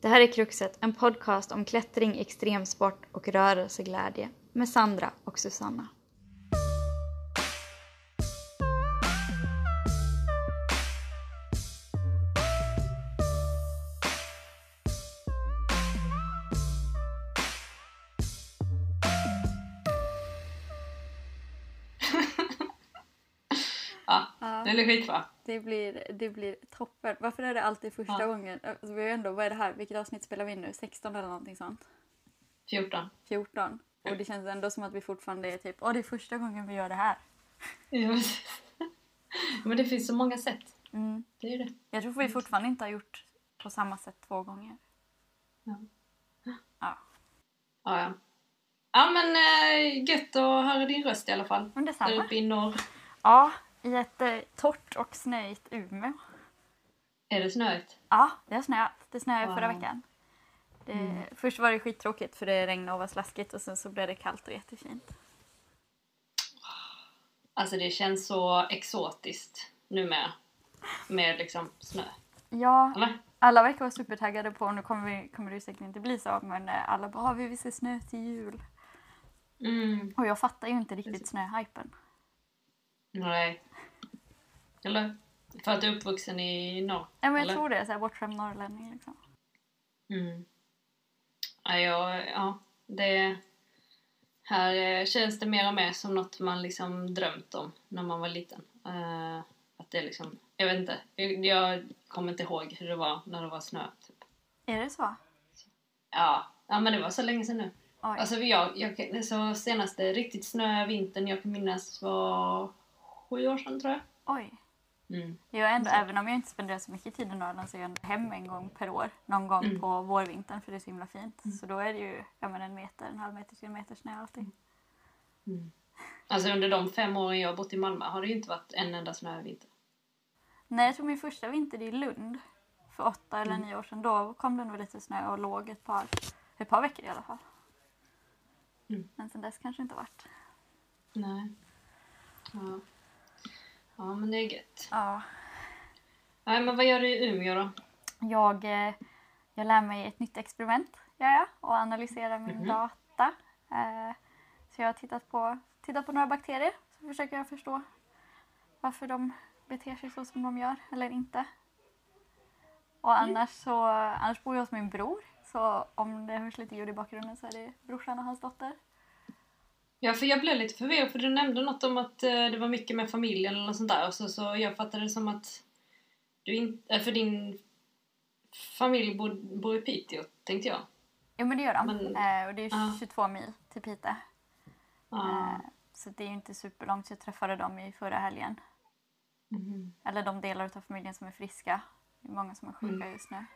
Det här är Kruxet, en podcast om klättring, extremsport och rörelseglädje med Sandra och Susanna. Det blir skitbra. Det blir, det blir toppen. Varför är det alltid första Ja. gången? Alltså, vi har ändå, vad är det här? Vilket avsnitt spelar vi in nu? 16 eller någonting sånt? 14. 14. Och det känns ändå som att vi fortfarande är typ, åh det är första gången vi gör det här. Ja. Men det finns så många sätt. Mm. Det är det. Jag tror vi fortfarande inte har gjort på samma sätt två gånger. Ja. Ja. Ja, ja. Ja, men äh, gött att höra din röst i alla fall. Men Där detsamma. uppe i norr. Ja, i ett eh, torrt och snöigt Umeå. Är det snöigt? Ja, det har snöat. Det snöade Wow. förra veckan. Det, Mm. Först var det skittråkigt för det regnade och var slaskigt och sen så blev det kallt och jättefint. Alltså det känns så exotiskt numera. Med liksom snö. Ja, Eller? alla verkar vara supertaggade på, nu kommer, vi, kommer det säkert inte bli så, men eh, alla bara "Ah, vi vill se snö till jul. Mm. Och jag fattar ju inte riktigt snöhypen. Nej. Eller? För att du är uppvuxen i norr? Ja, men jag eller? tror det, så här bortskämd norrlänning liksom. Mm. Ja, ja, ja, det... Här eh, känns det mer och mer som något man liksom drömt om när man var liten. Eh, att det liksom... Jag vet inte. Jag, jag kommer inte ihåg hur det var när det var snö. Typ. Är det så? Ja, ja, men det var så länge sedan nu. Oj. Alltså jag, jag, så senaste riktigt snöiga vintern jag kan minnas var sju år sedan tror jag. Oj. Mm. Jag ändå, Så. även om jag inte spenderar så mycket tid i Norrland så är jag ändå hem en gång per år. Någon gång Mm. på vårvintern för det är så himla fint. Så då är det ju ja, men en meter, en halv meter till en meter snö alltid. Mm. Alltså under de fem åren jag har bott i Malmö har det ju inte varit en enda snöig vinter. Nej, jag tror min första vinter i Lund för åtta eller Mm. nio år sedan. Då kom det nog lite snö och låg ett par, ett par veckor i alla fall. Mm. Men sen dess kanske inte varit. Nej. Ja. Ja, men det är gött. Ja. Nej, men vad gör du i Umeå då? Jag, eh, jag lär mig ett nytt experiment gör jag, och analyserar min Mhm. data. Eh, så jag har tittat på, tittat på några bakterier. Så försöker jag förstå varför de beter sig så som de gör eller inte. Och annars, så, annars bor jag hos min bror. Så om det hörs lite ljud i bakgrunden så är det brorsan och hans dotter. Ja, för jag blev lite förvirrad för du nämnde något om att eh, det var mycket med familjen eller något sånt där. Och så, så jag fattade det som att du inte, äh, för din familj bor, bor i Piteå, tänkte jag. Jo men det gör de. Men- eh, och det är ja. 22 mil till Piteå. Ja. Eh, så det är ju inte superlångt. Jag träffade dem i förra helgen. Mhm. Eller de delar av familjen som är friska. Det är många som är sjuka Mm. just nu.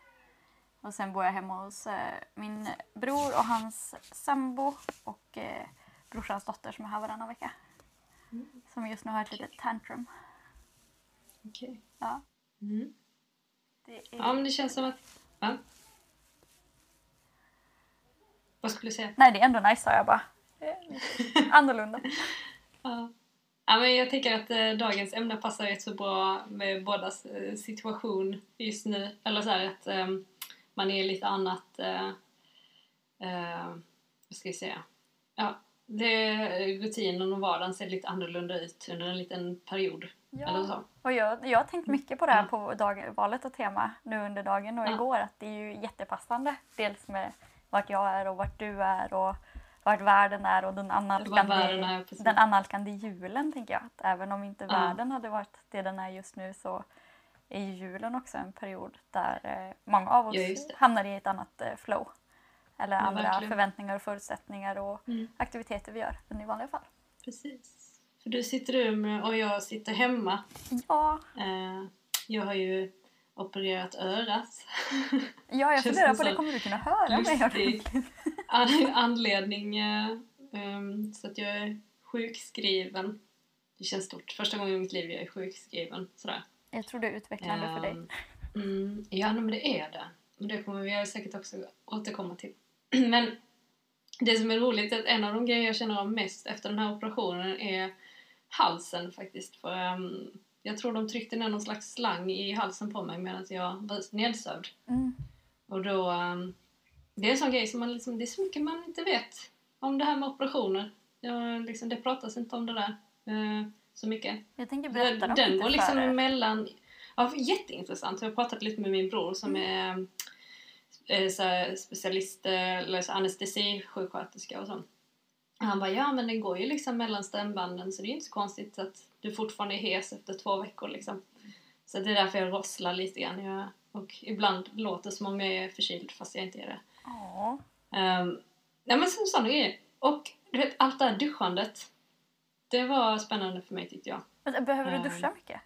Och sen bor jag hemma hos eh, min bror och hans sambo och eh, brorsans dotter som är här varannan vecka. Mm. Som just nu har ett litet tantrum. Okej. Ja, Mm. det är... Ja, men det känns som att... Ja. Vad skulle du säga? Nej, det är ändå nice sa jag bara. Annorlunda. Ja. Ja, men jag tänker att eh, dagens ämne passar rätt så bra med bådas eh, situation just nu. Eller så här att eh, man är lite annat... Eh, eh, vad ska jag säga? Ja, det, rutinen och vardagen ser lite annorlunda ut under en liten period. Eller Ja. så. Och jag, jag har tänkt mycket på det här Ja. på dag, valet av tema nu under dagen och Ja. igår att det är ju jättepassande. Dels med vart jag är och vart du är och vart världen är och den annalkande, är, den annalkande julen tänker jag. Att även om inte Ja. världen hade varit det den är just nu så är ju julen också en period där eh, många av oss hamnar i ett annat eh, flow. Eller Ja, andra verkligen. förväntningar och förutsättningar och Mm. aktiviteter vi gör än i vanliga fall. Precis. För du sitter i Umeå och jag sitter hemma. Ja, Eh, jag har ju opererat örat. ja jag funderar på det. Kommer du kunna höra mig anledning eh, ehm, så att jag är sjukskriven. Det känns stort. Första gången i mitt liv jag är sjukskriven. Sådär. Jag tror det är utvecklande för dig. Ehm, Mm, ja, men det är det. Men det kommer vi säkert också återkomma till. Men det som är roligt är att en av de grejer jag känner av mest efter den här operationen är halsen faktiskt. För ehm, jag tror de tryckte ner någon slags slang i halsen på mig medan jag var nedsövd. Mm. Och då... ehm, det är en sån grej som man liksom, det är så mycket man inte vet om det här med operationer. Ja, liksom, det pratas inte om det där eh, så mycket. Jag tänker berätta dem Den går liksom för emellan... Ja, jätteintressant. Jag har pratat lite med min bror som är eh, så här, specialist, eh, eller så anestesisjuksköterska och så. Han bara, ja men den går ju liksom mellan stämbanden så det är ju inte så konstigt att du fortfarande är hes efter två veckor liksom. Så det är därför jag rosslar lite grann. Jag, och ibland låter det som om jag är förkyld fast jag inte är det. Ja. Um, nej men så- sådana grejer. Och du vet, allt det här duschandet. Det var spännande för mig tyckte jag. Behöver du Ehm. duscha mycket?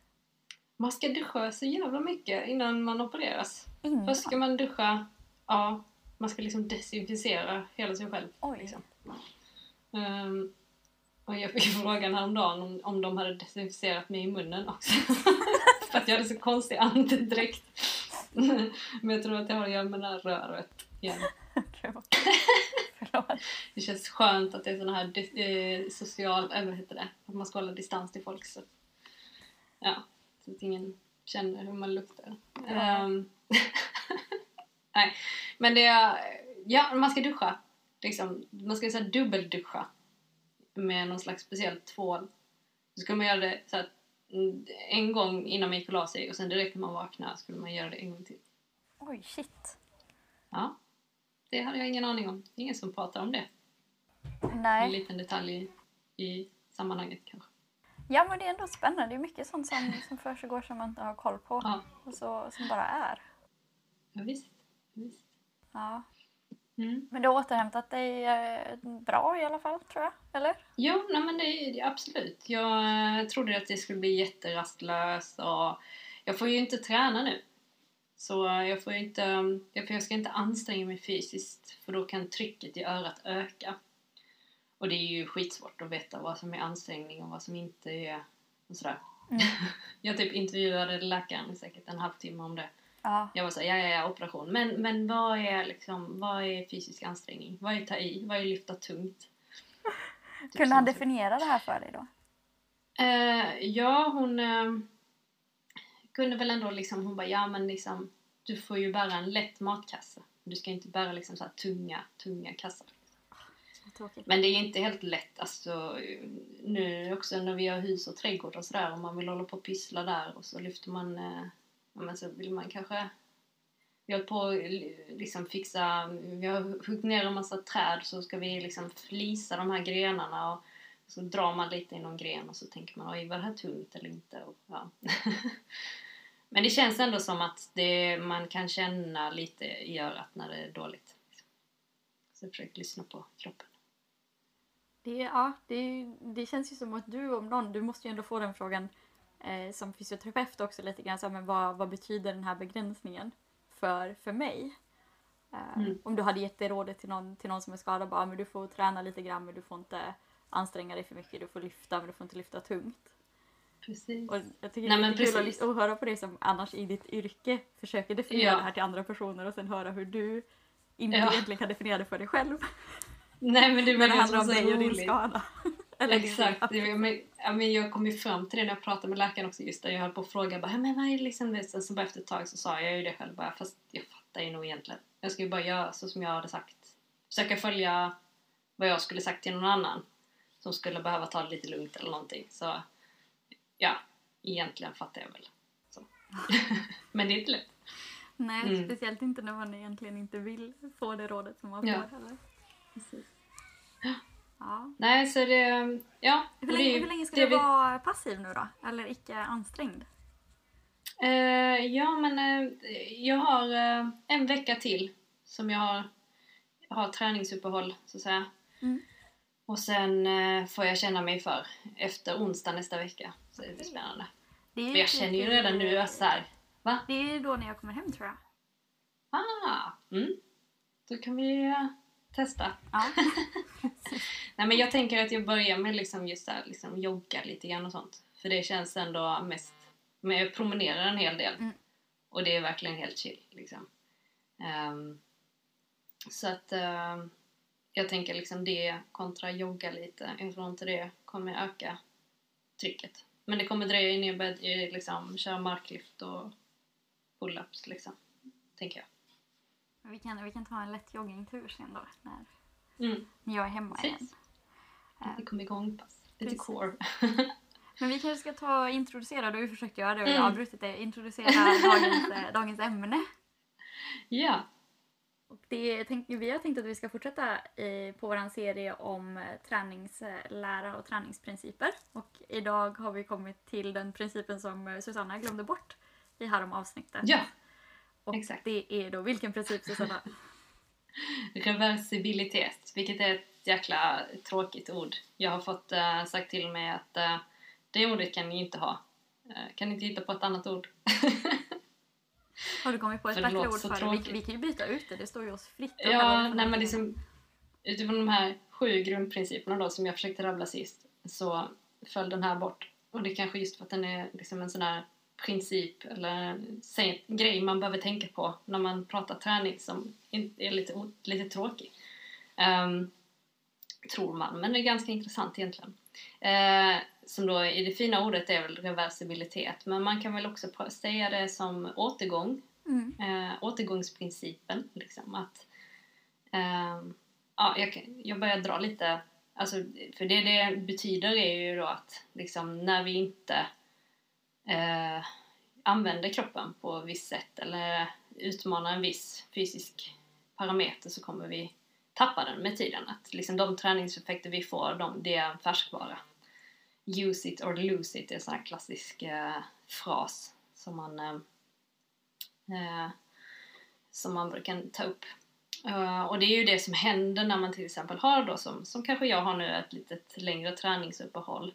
Man ska duscha så jävla mycket innan man opereras. Innan? Först ska man duscha, ja, man ska liksom desinficera hela sig själv. Oj. Liksom. Ehm, och jag fick frågan häromdagen om, om de hade desinficerat mig i munnen också. För att jag hade så konstig andedräkt. Men jag tror att det har att göra med det här röret igen. Det känns skönt att det är sån här eh, social, eller vad heter det? Att man ska hålla distans till folk så ja, så att ingen känner hur man luktar. Ja. Nej, men det är, ja, man ska duscha. Liksom, man ska så här dubbelduscha med någon slags speciell tvål. Så ska man göra det så att mm, en gång innan man gick och la sig och sen direkt när man vaknar skulle man göra det en gång till. Oj, shit. Ja, det hade jag ingen aning om. Ingen som pratar om det. En Nej. liten detalj i, i sammanhanget kanske. Ja, men det är ändå spännande. Det är mycket sånt som, som försiggår som man inte har koll på. Ja, Och så, som bara är. ja visst. Visst. Ja. Mm. Men du har återhämtat dig eh, bra i alla fall, tror jag. Eller? Jo, nej, men det, absolut. Jag eh, trodde att det skulle bli jätterastlöst och jag får ju inte träna nu. Så jag får inte, jag, ska inte anstränga mig fysiskt för då kan trycket i örat öka. Och det är ju skitsvårt att veta vad som är ansträngning och vad som inte är och sådär. Mm. Jag typ intervjuade läkaren säkert en halvtimme om det. Ja. Jag var såhär, ja, ja, ja, operation. Men, men vad är liksom, vad är fysisk ansträngning? Vad är ta i? Vad är lyfta tungt? Typ Kunde han definiera det här för dig då? Eh, ja, hon eh, kunde väl ändå liksom, hon bara, ja men liksom, du får ju bära en lätt matkasse. Du ska inte bära liksom så här tunga, tunga kassar. Så. Men det är inte helt lätt, alltså nu också när vi har hus och trädgård och sådär och man vill hålla på och pyssla där och så lyfter man, eh, ja men så vill man kanske vi har på att liksom fixa, vi har huggit ner en massa träd så ska vi liksom flisa de här grenarna och så drar man lite i någon gren och så tänker man oj var det här tungt eller inte? Och, ja. Men det känns ändå som att det, man kan känna lite i örat när det är dåligt. Så jag försöker lyssna på kroppen. Det, ja, det, det känns ju som att du om någon, du måste ju ändå få den frågan eh, som fysioterapeut också lite grann. Så här, men vad, vad betyder den här begränsningen för, för mig? Eh, Mm. Om du hade gett det rådet till någon, till någon som är skadad, bara men du får träna lite grann men du får inte anstränga dig för mycket, du får lyfta men du får inte lyfta tungt. Precis. Och jag tycker Nej, det är lite kul att, att höra på det som annars i ditt yrke försöker definiera Ja. det här till andra personer och sen höra hur du inte Ja. egentligen kan definiera det för dig själv. Nej men det Men det handlar om dig och din skada. Eller din Exakt. men, ja, men jag kom ju fram till det när jag pratade med läkaren också just där. Jag höll på att fråga bara, "Ja, men vad är det liksom? Sen så bara efter ett tag så sa jag ju det själv bara, fast jag fattar ju nog egentligen. Jag ska ju bara göra så som jag hade sagt. Försöka följa vad jag skulle sagt till någon annan som skulle behöva ta det lite lugnt eller någonting. Så ja, egentligen fattar jag väl. Men det är inte lätt. Nej, Mm. speciellt inte när man egentligen inte vill få det rådet som man Ja. får heller. Ja. Nej, så det, ja. Hur, det länge, ju- hur länge ska det du vi- vara passiv nu då? Eller icke ansträngd? Eh, ja, men eh, jag har eh, en vecka till som jag har, har träningsuppehåll, så att säga. Mm. Och sen får jag känna mig för efter onsdag nästa vecka. Så det blir spännande. Det är För jag känner ju redan nu att så här, va? Det är då när jag kommer hem tror jag. Ah, mm. Då kan vi testa. Ja. Nej, men jag tänker att jag börjar med liksom just här, liksom jogga lite grann och sånt. För det känns ändå mest... Men jag promenerar en hel del. Mm. Och det är verkligen helt chill liksom. Ehm, så att ehm, jag tänker liksom det kontra jogga lite. Jag tror inte det kommer öka trycket. Men det kommer dröja innan jag börjar liksom köra marklyft och pull-ups liksom. Tänker jag. Vi kan, vi kan ta en lätt joggingtur sen då när, Mm. när jag är hemma Precis. igen. Lite kom igång pass. Lite Precis. core. Men vi kanske ska ta och introducera, du har försökt göra det och jag Mm. avbrutit det, introducera dagens, eh, dagens ämne. ja. Och det, tänk, vi har tänkt att vi ska fortsätta eh, på vår serie om eh, träningslära och träningsprinciper. Och idag har vi kommit till den principen som eh, Susanna glömde bort i härom avsnittet. Ja, och exakt. det är då vilken princip Susanna? reversibilitet, vilket är ett jäkla tråkigt ord. Jag har fått äh, sagt till mig att äh, det ordet kan ni inte ha. Äh, kan ni inte hitta på ett annat ord? Har du kommit på ett För bättre ord för det? Vi, vi kan ju byta ut det, det står ju oss fritt. ja, nej men liksom utifrån de här sju grundprinciperna då som jag försökte rabbla sist så föll den här bort. Och det är kanske just för att den är liksom en sån här princip eller säg- grej man behöver tänka på när man pratar träning som är lite, lite tråkig. Ehm, tror man, men det är ganska intressant egentligen. Eh, som då i det fina ordet är väl reversibilitet, men man kan väl också säga det som återgång Mm. eh, återgångsprincipen. Liksom, att, ehm, ja, jag, jag börjar dra lite, alltså, för det det betyder är ju då att liksom, när vi inte eh, använder kroppen på ett visst sätt eller utmanar en viss fysisk parameter så kommer vi tappa den med tiden. Att liksom, de träningseffekter vi får, de, det är en färskvara. Use it or lose it är en sån här klassisk eh, fras som man eh, eh som man brukar ta upp. Uh, och det är ju det som händer när man till exempel har då som, som kanske jag har nu ett litet längre träningsuppehåll.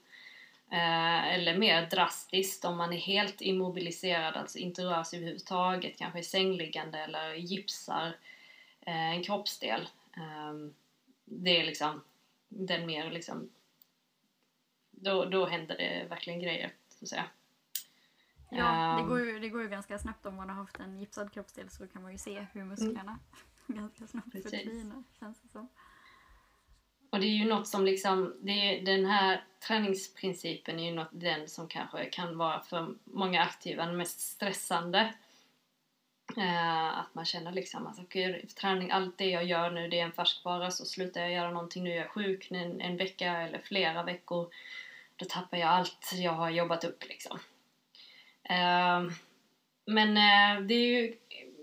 Eh, eller mer drastiskt om man är helt immobiliserad, alltså inte rör sig överhuvudtaget, kanske är sängliggande eller gipsar eh, en kroppsdel. Eh, det är liksom den mer liksom då, då händer det verkligen grejer, så att säga. Ja, det Ehm. går, ju, det går ju ganska snabbt om man har haft en gipsad kroppsdel så kan man ju se hur musklerna ganska snabbt försvinner känns det som. Och det är ju något som liksom, det är, den här träningsprincipen är ju något, den som kanske kan vara för många aktiva den mest stressande. Eh, att man känner liksom alltså, att okay, träning, allt det jag gör nu det är en färskvara så slutar jag göra någonting nu är jag sjuk en, en vecka eller flera veckor. Då tappar jag allt jag har jobbat upp liksom. Eh, men eh, det är ju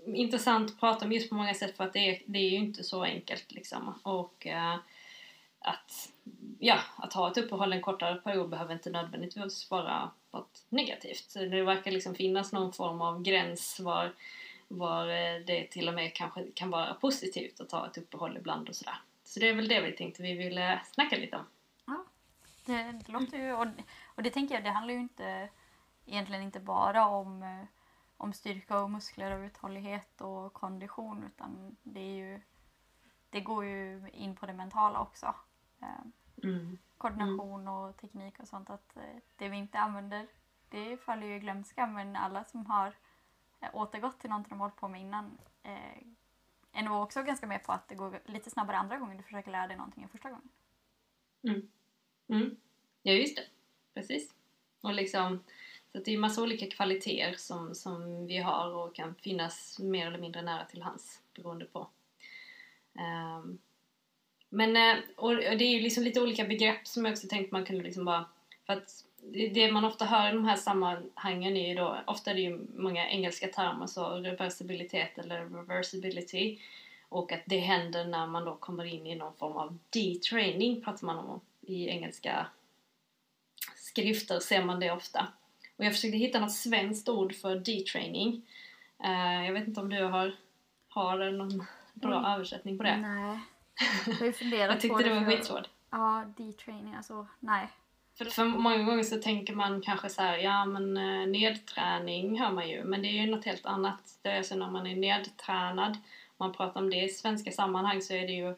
intressant att prata om just på många sätt för att det är, det är ju inte så enkelt liksom. Och eh, att, ja, att ha ett uppehåll en kortare period behöver inte nödvändigtvis vara något negativt. Så Det verkar liksom finnas någon form av gräns var, var eh, det till och med kanske kan vara positivt att ta ett uppehåll ibland och sådär. Så det är väl det vi tänkte vi ville snacka lite om. Det, det låter ju, och, och det tänker jag, det handlar ju inte egentligen inte bara om, eh, om styrka och muskler och uthållighet och kondition utan det är ju det går ju in på det mentala också. Eh, Mm. koordination och teknik och sånt. Att eh, det vi inte använder, det faller ju i glömska. Men alla som har eh, återgått till någonting de hållit på med innan eh, är nog också ganska med på att det går lite snabbare andra gången du försöker lära dig någonting än första gången. Mm. Ja, just det. Precis. Och liksom, så det är massa olika kvaliteter som, som vi har och kan finnas mer eller mindre nära till hands beroende på. Ehm, men, eh, och det är ju liksom lite olika begrepp som jag också tänkte man kunde liksom bara, för att det, det man ofta hör i de här sammanhangen är ju då, ofta är det ju många engelska termer så reversibilitet eller reversibility och att det händer när man då kommer in i någon form av detraining pratar man om i engelska skrifter ser man det ofta. Och jag försökte hitta något svenskt ord för detraining. Uh, jag vet inte om du har, har någon bra Mm. översättning på det? Nej. Jag har ju funderat Jag tyckte på det var skitsvårt. Ja, D-training, alltså nej. För, för många gånger så tänker man kanske så här, ja men eh, nedträning hör man ju, men det är ju något helt annat. Det är alltså när man är nedtränad, man pratar om det i svenska sammanhang så är det ju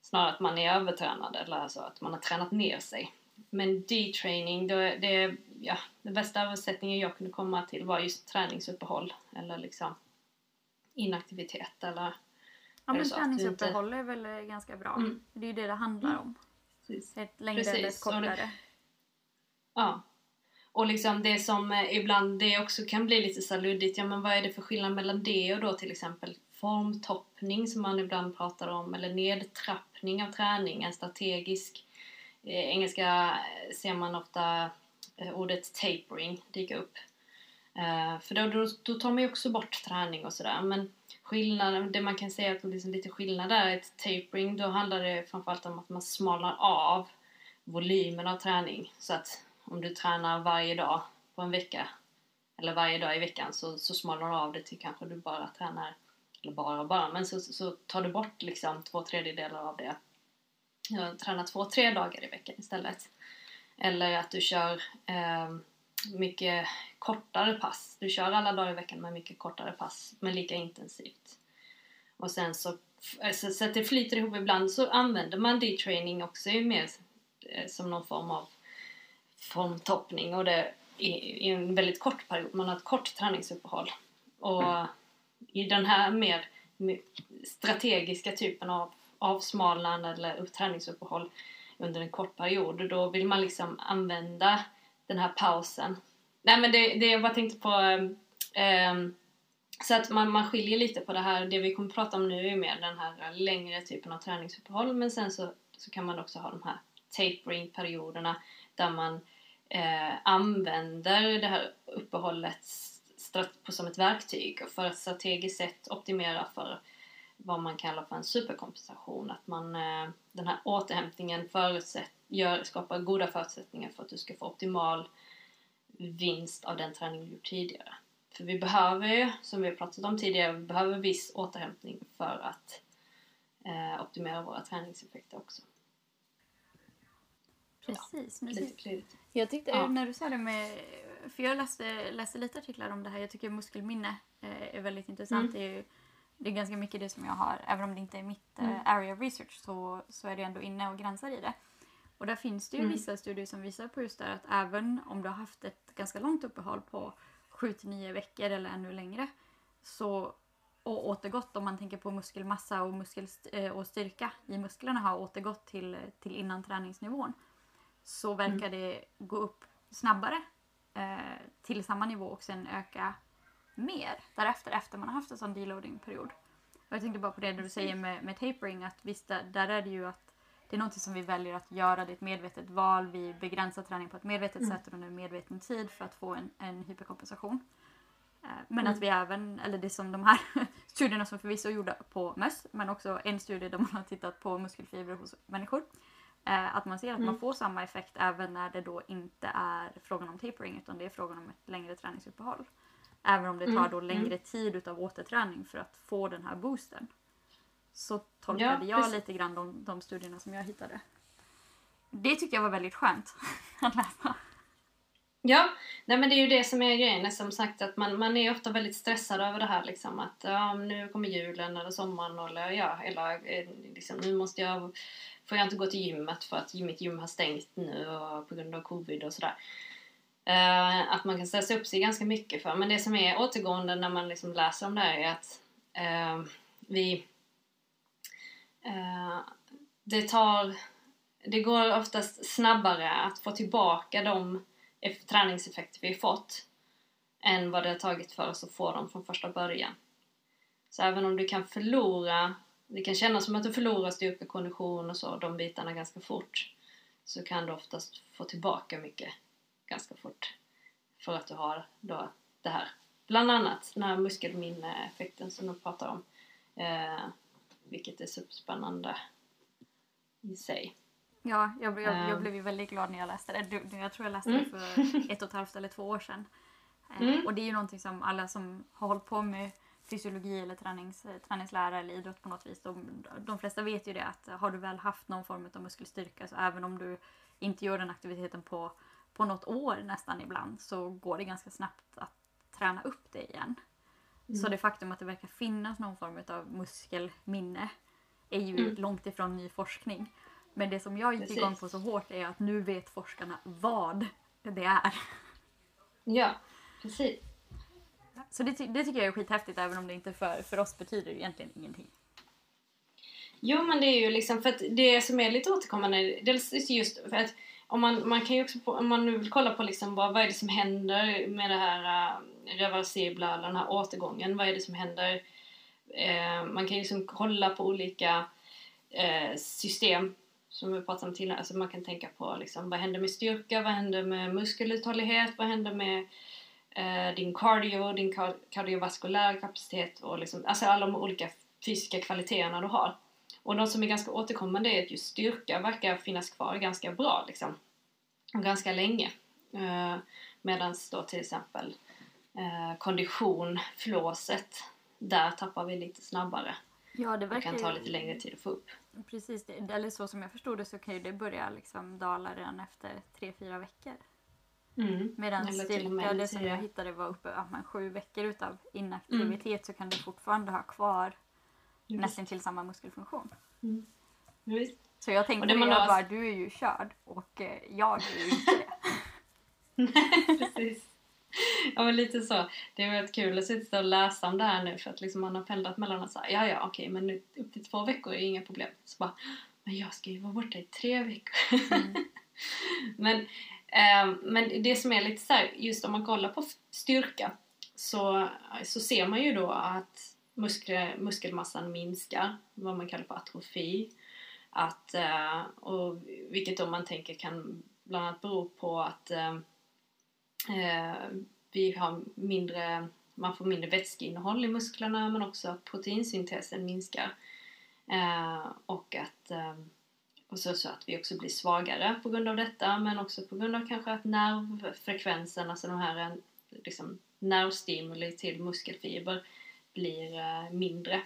snarare att man är övertränad eller alltså att man har tränat ner sig. Men detraining, det, det, ja, den bästa översättningen jag kunde komma till var just träningsuppehåll eller liksom inaktivitet eller Ja, men träningsuppehåll är väl eh, ganska bra. Mm. Det är ju det det handlar om. precis. Ett längre eller ett kortare. Ja. Och liksom det som eh, ibland det också kan bli lite så luddigt, ja men vad är det för skillnad mellan det och då till exempel formtoppning som man ibland pratar om eller nedtrappning av träning, en strategisk eh, engelska ser man ofta eh, ordet tapering dyka upp. Eh, för då, då, då tar man ju också bort träning och sådär men skillnaden, det man kan säga att liksom lite skillnad där är ett tapering, då handlar det framförallt om att man smalnar av volymen av träning så att om du tränar varje dag på en vecka eller varje dag i veckan så, så smalnar du av det till kanske du bara tränar, eller bara och bara, men så, så tar du bort liksom två tredjedelar av det. Träna tränar två, tre dagar i veckan istället. Eller att du kör eh, mycket kortare pass. Du kör alla dagar i veckan med mycket kortare pass, men lika intensivt. Och sen så, eh, så, så att det flyter ihop ibland så använder man detraining också mer eh, som någon form av formtoppning och det i, i en väldigt kort period. Man har ett kort träningsuppehåll. Och i den här mer strategiska typen av avsmalnande eller träningsuppehåll under en kort period, då vill man liksom använda den här pausen. Nej men det, det jag bara tänkte på um, så att man, man skiljer lite på det här, det vi kommer att prata om nu är mer den här längre typen av träningsuppehåll men sen så, så kan man också ha de här tapering-perioderna där man eh, använder det här uppehållet som ett verktyg för att strategiskt sett optimera för vad man kallar för en superkompensation. Att man, eh, den här återhämtningen förutsätt, gör, skapar goda förutsättningar för att du ska få optimal vinst av den träning du gjort tidigare. För vi behöver ju, som vi har pratat om tidigare, vi behöver viss återhämtning för att eh, optimera våra träningseffekter också. Precis. Ja, lite Jag tyckte ja. när du sa det med, för jag läste, läste lite artiklar om det här, jag tycker muskelminne eh, är väldigt intressant. Mm. Det, är ju, det är ganska mycket det som jag har, även om det inte är mitt eh, mm. area of research så, så är det ändå inne och gränsar i det. Och där finns det ju mm. vissa studier som visar på just det att även om du har haft ett ganska långt uppehåll på 7-9 veckor eller ännu längre så och återgått om man tänker på muskelmassa och, muskel, eh, och styrka i musklerna har återgått till, till innan träningsnivån så verkar mm. det gå upp snabbare eh, till samma nivå och sen öka mer därefter efter man har haft en sån deloading-period. jag tänkte bara på det du säger med, med tapering att visst där, där, är det ju att det är något som vi väljer att göra, det är ett medvetet val, vi begränsar träning på ett medvetet mm. sätt under en medveten tid för att få en, en hyperkompensation. Eh, men mm. att vi även, eller det som de här studierna som förvisso gjorda på möss, men också en studie där man har tittat på muskelfibrer hos människor Eh, att man ser att mm. man får samma effekt även när det då inte är frågan om tapering utan det är frågan om ett längre träningsuppehåll. Även om det tar mm. då längre mm. tid utav återträning för att få den här boosten. Så tolkade ja, jag lite grann de, de studierna som jag hittade. Det tyckte jag var väldigt skönt att läsa. Ja, nej men det är ju det som är grejen. Som sagt att man, man är ofta väldigt stressad över det här liksom att ja, nu kommer julen eller sommaren eller ja, eller eh, liksom, nu måste jag får jag inte gå till gymmet för att mitt gym har stängt nu och på grund av covid och sådär. Eh, att man kan stressa upp sig ganska mycket för. Men det som är återgående när man liksom läser om det här är att eh, vi... Eh, det tar... Det går oftast snabbare att få tillbaka de träningseffekter vi fått än vad det har tagit för oss att få dem från första början. Så även om du kan förlora det kan kännas som att du förlorar styrka, kondition och så, de bitarna ganska fort. Så kan du oftast få tillbaka mycket ganska fort. För att du har då det här. Bland annat den här muskelminneeffekten som du pratar om. Eh, vilket är superspännande i sig. Ja, jag, jag, jag, ehm. blev ju väldigt glad när jag läste det. Jag tror jag läste mm. det för ett och ett halvt eller två år sedan. Eh, mm. Och det är ju någonting som alla som har hållit på med fysiologi eller tränings, träningslära eller idrott på något vis. De, de flesta vet ju det att har du väl haft någon form av muskelstyrka så även om du inte gör den aktiviteten på, på något år nästan ibland så går det ganska snabbt att träna upp det igen. Mm. Så det faktum att det verkar finnas någon form av muskelminne är ju mm. långt ifrån ny forskning. Men det som jag gick Precis. igång på så hårt är att nu vet forskarna vad det är. Ja, precis. Så det, det tycker jag är skithäftigt även om det inte för, för oss betyder egentligen ingenting. Jo men det är ju liksom för att det som är lite återkommande, dels just för att om man, man kan ju också, på, om man nu vill kolla på liksom vad, vad är det som händer med det här äh, reversibla, eller den här återgången, vad är det som händer eh, man kan ju liksom kolla på olika eh, system som vi pratade om tidigare. Alltså man kan tänka på liksom, vad händer med styrka, vad händer med muskeluthållighet, vad händer med eh, din cardio, din kardiovaskulära kapacitet och liksom, alltså alla de olika fysiska kvaliteterna du har. Och de som är ganska återkommande är att just styrka verkar finnas kvar ganska bra liksom. Och ganska länge. Eh, Medan då till exempel eh, kondition, flåset, där tappar vi lite snabbare. Ja, det Det verkar kan ta lite längre tid att få upp. Precis, det, eller så som jag förstod det så kan ju det börja liksom dala redan efter tre fyra veckor. Mm. Medan styrka, det som jag hittade var uppe ja, men sju veckor utav inaktivitet så kan du fortfarande ha kvar Just. nästan till samma muskelfunktion. Visst. Så jag tänkte det man jag har- bara, du är ju körd och eh, jag är ju inte det. Precis. Ja men lite så. Det är väldigt kul att sitta och läsa om det här nu för att liksom man har pendlat mellan att säga ja ja okej men nu, upp till två veckor är inga problem. Så bara, men jag ska ju vara borta i tre veckor. Mm. men, eh, men det som är lite så här, just om man kollar på styrka så, så ser man ju då att muskel, muskelmassan minskar, vad man kallar för atrofi. Att, eh, och vilket då man tänker kan bland annat bero på att eh, eh, vi har mindre, man får mindre vätskeinnehåll i musklerna men också att proteinsyntesen minskar. Eh, och att eh, och så, så att vi också blir svagare på grund av detta men också på grund av kanske att nervfrekvensen, alltså de här eh, liksom, nervstimuli till muskelfiber blir eh, mindre.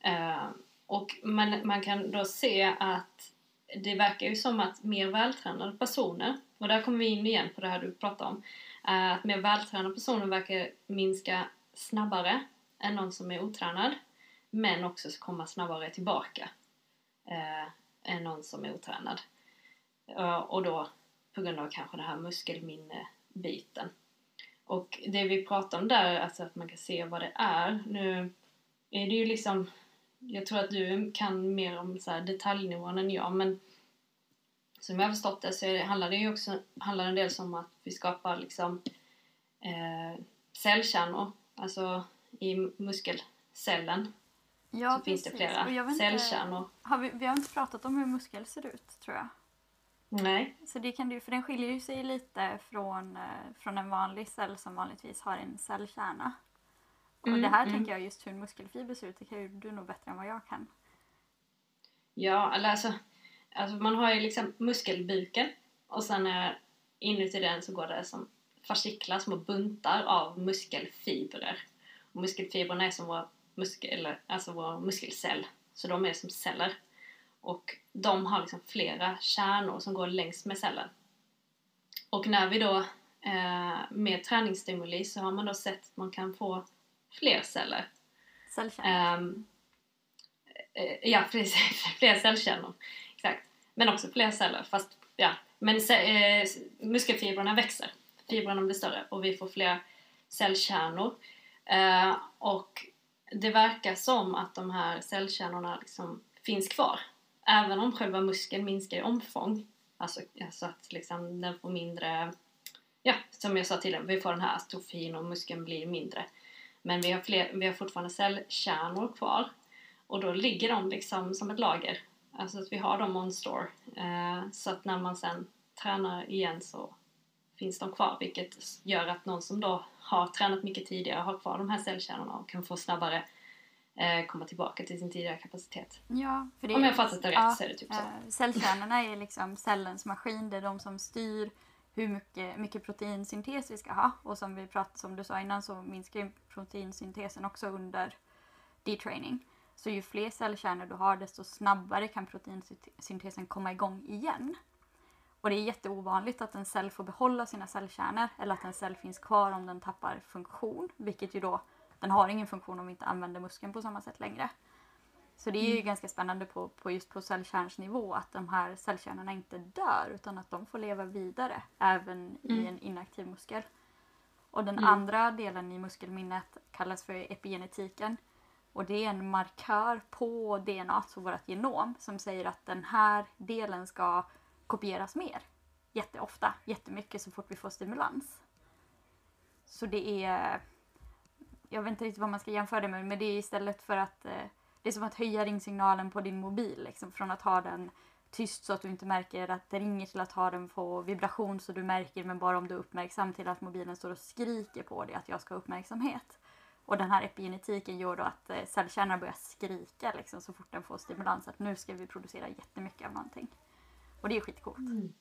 Eh, och man, man kan då se att det verkar ju som att mer vältränade personer, och där kommer vi in igen på det här du pratade om, eh, att mer vältränade personer verkar minska snabbare än någon som är otränad, men också komma snabbare tillbaka eh, än någon som är otränad. Och då på grund av kanske den här muskelminnebiten. Och det vi pratar om där, alltså att man kan se vad det är. Nu är det ju liksom, jag tror att du kan mer om så här detaljnivån än jag, men som jag har förstått det så det, handlar det ju också handlar en del om att vi skapar liksom eh, cellkärnor, alltså i muskelcellen Ja, så finns det flera cellkärnor. Har vi, vi har inte pratat om hur muskel ser ut tror jag. Nej. Så det kan du, för den skiljer ju sig lite från, eh, från en vanlig cell som vanligtvis har en cellkärna. Och Mm, det här mm. tänker jag just hur en muskelfiber ser ut, det kan ju du nog bättre än vad jag kan. Ja, eller alltså, alltså man har ju liksom muskelbuken och sen är inuti den så går det som fasciklar, små buntar av muskelfibrer. Och muskelfibrerna är som våra, muskel, alltså våra muskelcell, så de är som celler. Och de har liksom flera kärnor som går längs med cellen. Och när vi då eh, med träningsstimuli så har man då sett att man kan få fler celler. Cellkärna. Ehm, eh, ja, precis. fler cellkärnor. Exakt. Men också fler celler. Fast, ja. Men eh, muskelfibrerna växer. Fibrerna blir större och vi får fler cellkärnor. Eh, och det verkar som att de här cellkärnorna liksom finns kvar. Även om själva muskeln minskar i omfång. Alltså, alltså att liksom den får mindre... Ja, som jag sa tidigare, vi får den här atrofin och muskeln blir mindre. Men vi har, fler, vi har fortfarande cellkärnor kvar. Och då ligger de liksom som ett lager. Alltså att vi har dem on store. Eh, så att när man sen tränar igen så finns de kvar. Vilket gör att någon som då har tränat mycket tidigare har kvar de här cellkärnorna och kan få snabbare eh, komma tillbaka till sin tidigare kapacitet. Ja, för det Om jag fattat det rätt så är det typ så. eh, Cellkärnorna är liksom cellens maskin, det är de som styr hur mycket, mycket proteinsyntes vi ska ha. Och som vi pratade som du sa innan så minskar ju proteinsyntesen också under detraining. Så ju fler cellkärnor du har desto snabbare kan proteinsyntesen komma igång igen. Och det är jätteovanligt att en cell får behålla sina cellkärnor eller att en cell finns kvar om den tappar funktion. Vilket ju då, den har ingen funktion om vi inte använder muskeln på samma sätt längre. Så det är ju ganska spännande på, på just på cellkärnsnivå att de här cellkärnorna inte dör utan att de får leva vidare även i Mm. en inaktiv muskel. Och den Mm. andra delen i muskelminnet kallas för epigenetiken. Och det är en markör på DNA, så vårt genom, som säger att den här delen ska kopieras mer. Jätteofta, jättemycket så fort vi får stimulans. Så det är jag vet inte riktigt vad man ska jämföra det med, men det är istället för att eh, det är som att höja ringsignalen på din mobil liksom, från att ha den tyst så att du inte märker att det ringer till att ha den på vibration så du märker men bara om du är uppmärksam till att mobilen står och skriker på dig att jag ska ha uppmärksamhet. Och den här epigenetiken gör då att eh, cellkärnorna börjar skrika liksom, så fort den får stimulans att nu ska vi producera jättemycket av någonting. Och det är skitcoolt. Mm.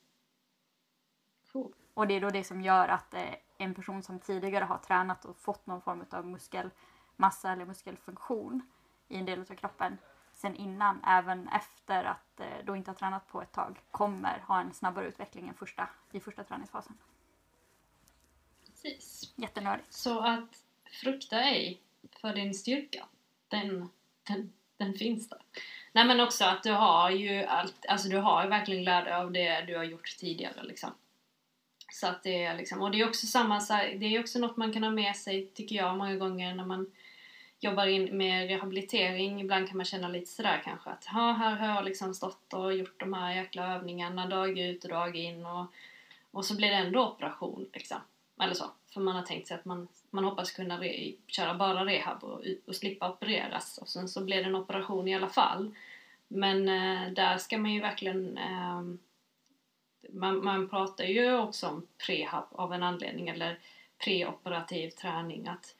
Cool. Och det är då det som gör att eh, en person som tidigare har tränat och fått någon form av muskelmassa eller muskelfunktion i en del av kroppen sen innan, även efter att eh, då inte har tränat på ett tag, kommer ha en snabbare utveckling än första, i första träningsfasen. Precis. Jättenördigt. Så att frukta ej för din styrka. Den, den, den finns där. Nej men också att du har ju allt, alltså du har ju verkligen dig av det du har gjort tidigare liksom. Så att det är liksom, och det är också samma, det är också något man kan ha med sig tycker jag många gånger när man jobbar in med rehabilitering. Ibland kan man känna lite sådär kanske att ha, här har jag liksom stått och gjort de här jäkla övningarna dag ut och dag in och, och så blir det ändå operation liksom. Eller så. För man har tänkt sig att man, man hoppas kunna re, köra bara rehab och, och slippa opereras och sen så blir det en operation i alla fall. Men eh, där ska man ju verkligen eh, man, man pratar ju också om prehab av en anledning eller preoperativ träning att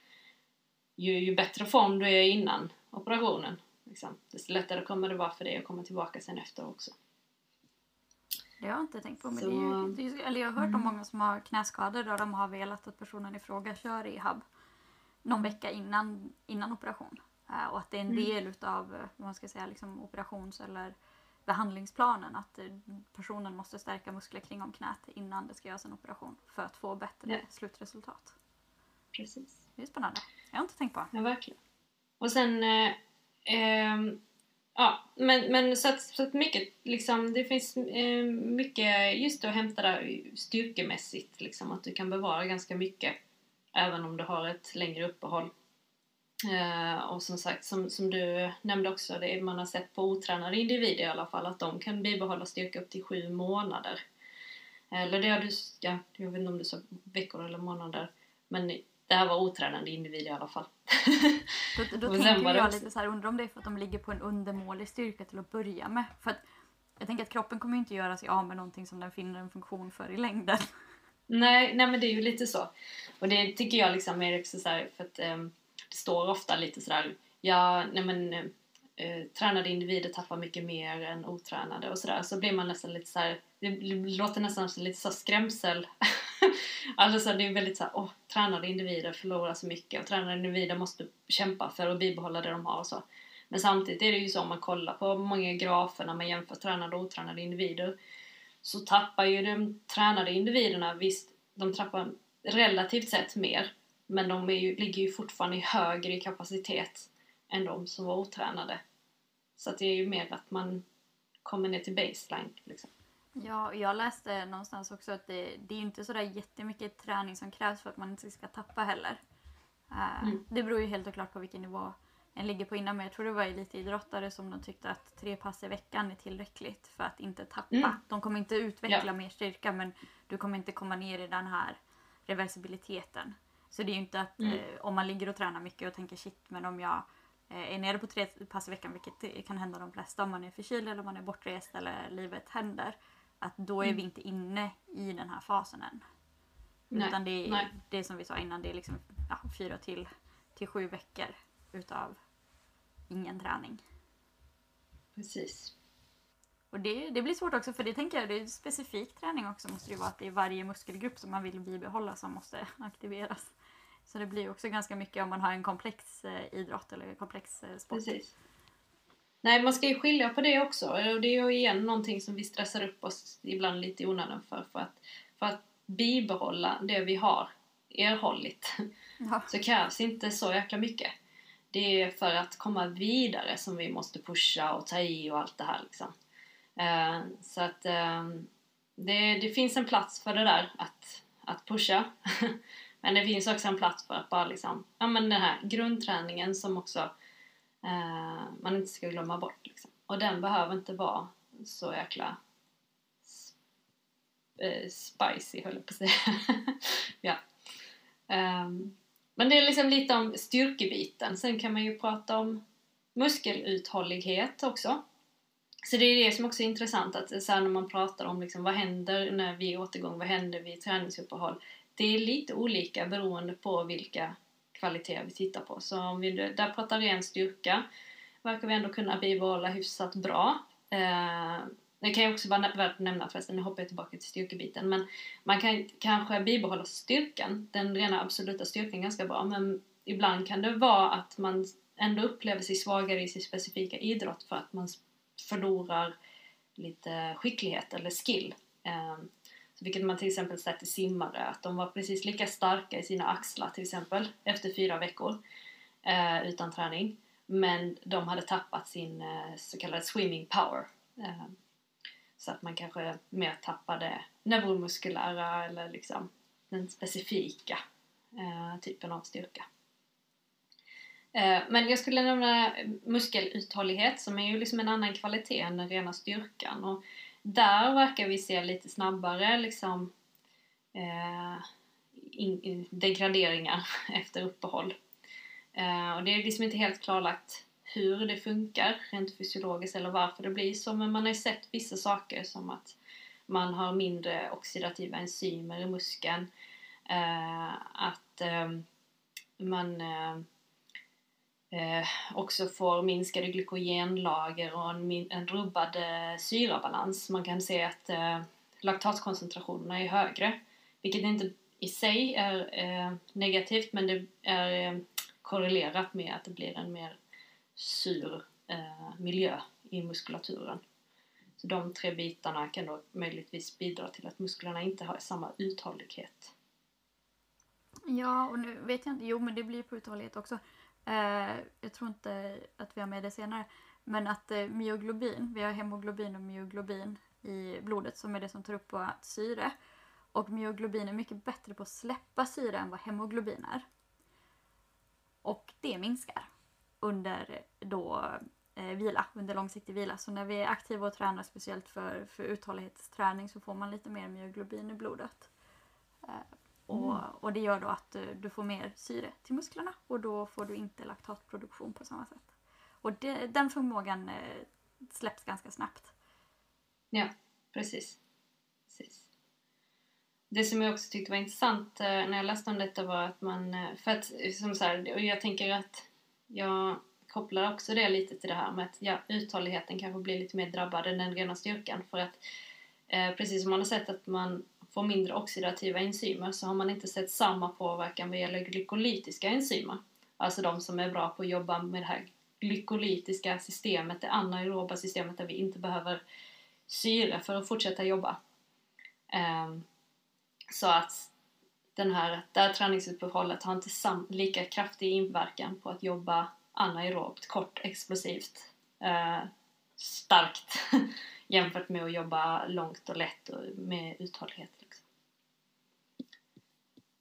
ju, ju bättre form du är innan operationen liksom, desto lättare kommer det vara för dig att komma tillbaka sen efter också. Det har jag inte tänkt på. Men Så- det är ju, eller jag har hört om många som har knäskador där de har velat att personen i fråga kör rehab någon vecka innan, innan operation. Eh, och att det är en Mm. del utav eh, vad man ska säga, liksom operations eller behandlingsplanen att eh, personen måste stärka muskler kring om knät innan det ska göras en operation för att få bättre Ja. slutresultat. Precis. Det är spännande. Jag har inte tänkt på. Ja, verkligen. Och sen... Eh, ehm, ja, men, men så att, så att mycket, liksom, det finns eh, mycket just att hämta där styrkemässigt, liksom, att du kan bevara ganska mycket även om du har ett längre uppehåll. Eh, och som sagt, som, som du nämnde också, det är, man har sett på otränade individer i alla fall att de kan bibehålla styrka upp till sju månader. Eller det har du, ja, jag vet inte om du sa veckor eller månader, men det här var otränade individer i alla fall. Då, då tänker jag lite så här, undrar om det är för att de ligger på en undermålig styrka till att börja med. För att jag tänker att kroppen kommer ju inte göra sig av med någonting som den finner en funktion för i längden. Nej, nej men det är ju lite så. Och det tycker jag liksom är också så här, för att det står ofta lite sådär, ja, nej men eh, tränade individer tappar mycket mer än otränade och sådär. Så blir man nästan lite så här, det låter nästan som lite så skrämsel. alltså det är väldigt så här, åh, tränade individer förlorar så mycket och tränade individer måste kämpa för att bibehålla det de har och så. Men samtidigt är det ju så om man kollar på många grafer när man jämför tränade och otränade individer så tappar ju de tränade individerna, visst, de tappar relativt sett mer, men de ju, ligger ju fortfarande i högre kapacitet än de som var otränade. Så det är ju mer att man kommer ner till baseline. Liksom. Ja, jag läste någonstans också att det, det är inte sådär jättemycket träning som krävs för att man inte ska tappa heller. Eh, Mm. Det beror ju helt och klart på vilken nivå en ligger på innan. Men jag tror det var elitidrottare som de tyckte att tre pass i veckan är tillräckligt för att inte tappa. Mm. De kommer inte utveckla Ja. mer styrka men du kommer inte komma ner i den här reversibiliteten. Så det är ju inte att Mm. eh, om man ligger och tränar mycket och tänker shit men om jag eh, är nere på tre pass i veckan vilket kan hända de flesta om man är förkyld eller om man är bortrest eller livet händer. Att då är Mm. vi inte inne i den här fasen än. Nej, Utan det är nej. det som vi sa innan, det är liksom ja, fyra till, till sju veckor utav ingen träning. Precis. Och det, det blir svårt också för det tänker jag, det är specifik träning också måste det ju vara att det är varje muskelgrupp som man vill bibehålla som måste aktiveras. Så det blir också ganska mycket om man har en komplex eh, idrott eller komplex eh, sport. Precis. Nej, man ska ju skilja på det också. Och det är ju igen någonting som vi stressar upp oss ibland lite i onödan för. För att, för att bibehålla det vi har erhållit Ja. så krävs inte så jäkla mycket. Det är för att komma vidare som vi måste pusha och ta i och allt det här liksom. Eh, så att eh, det, det finns en plats för det där att, att pusha. men det finns också en plats för att bara liksom, ja men den här grundträningen som också eh, man inte ska glömma bort liksom. Och den behöver inte vara så jäkla eh, spicy höll jag på att säga. ja. Um, men det är liksom lite om styrkebiten. Sen kan man ju prata om muskeluthållighet också. Så det är det som också är intressant att så när man pratar om liksom, vad händer när vi är återgång, vad händer vid träningsuppehåll. Det är lite olika beroende på vilka kvaliteter vi tittar på. Så om vi där pratar ren styrka verkar vi ändå kunna bibehålla hyfsat bra. Eh, det kan jag också vara värt att nämna förresten, nu hoppar jag tillbaka till styrkebiten. Men man kan kanske bibehålla styrkan, den rena absoluta styrkan ganska bra. Men ibland kan det vara att man ändå upplever sig svagare i sin specifika idrott för att man förlorar lite skicklighet eller skill. Eh, vilket man till exempel sett i simmare, att de var precis lika starka i sina axlar till exempel efter fyra veckor eh, utan träning. Men de hade tappat sin eh, så kallade swimming power. Eh, så att man kanske mer tappade neuromuskulära eller liksom den specifika eh, typen av styrka. Eh, men jag skulle nämna muskeluthållighet som är ju liksom en annan kvalitet än den rena styrkan. Och där verkar vi se lite snabbare liksom eh, in, in, degraderingar efter uppehåll. Eh, och det är liksom inte helt klarlagt hur det funkar rent fysiologiskt eller varför det blir så men man har ju sett vissa saker som att man har mindre oxidativa enzymer i muskeln eh, att eh, man ehm, eh, också får minskade glykogenlager och en, en rubbad eh, syrabalans. Man kan se att eh, laktatkoncentrationerna är högre vilket inte i sig är eh, negativt men det är eh, korrelerat med att det blir en mer sur eh, miljö i muskulaturen. Så de tre bitarna kan då möjligtvis bidra till att musklerna inte har samma uthållighet. Ja, och nu vet jag inte, jo men det blir på uthållighet också. Eh, jag tror inte att vi har med det senare. Men att eh, myoglobin, vi har hemoglobin och myoglobin i blodet som är det som tar upp vårt syre. Och myoglobin är mycket bättre på att släppa syre än vad hemoglobin är. Och det minskar under då eh, vila, under långsiktig vila. Så när vi är aktiva och tränar speciellt för, för uthållighetsträning så får man lite mer myoglobin i blodet. Eh, och, mm. och det gör då att du, du, får mer syre till musklerna och då får du inte laktatproduktion på samma sätt. Och det, den förmågan eh, släpps ganska snabbt. Ja, precis. precis. Det som jag också tyckte var intressant eh, när jag läste om detta var att man, eh, för att som så här, och jag tänker att jag kopplar också det lite till det här med att ja, uthålligheten kanske blir lite mer drabbad än den rena styrkan för att eh, precis som man har sett att man får mindre oxidativa enzymer så har man inte sett samma påverkan vad gäller glykolytiska enzymer. Alltså de som är bra på att jobba med det här glykolytiska systemet, det anaeroba systemet där vi inte behöver syre för att fortsätta jobba. Um, så att den här, det här träningsuppehållet har inte sam, lika kraftig inverkan på att jobba anaerobt, kort, explosivt, eh, starkt jämfört med att jobba långt och lätt och med uthållighet.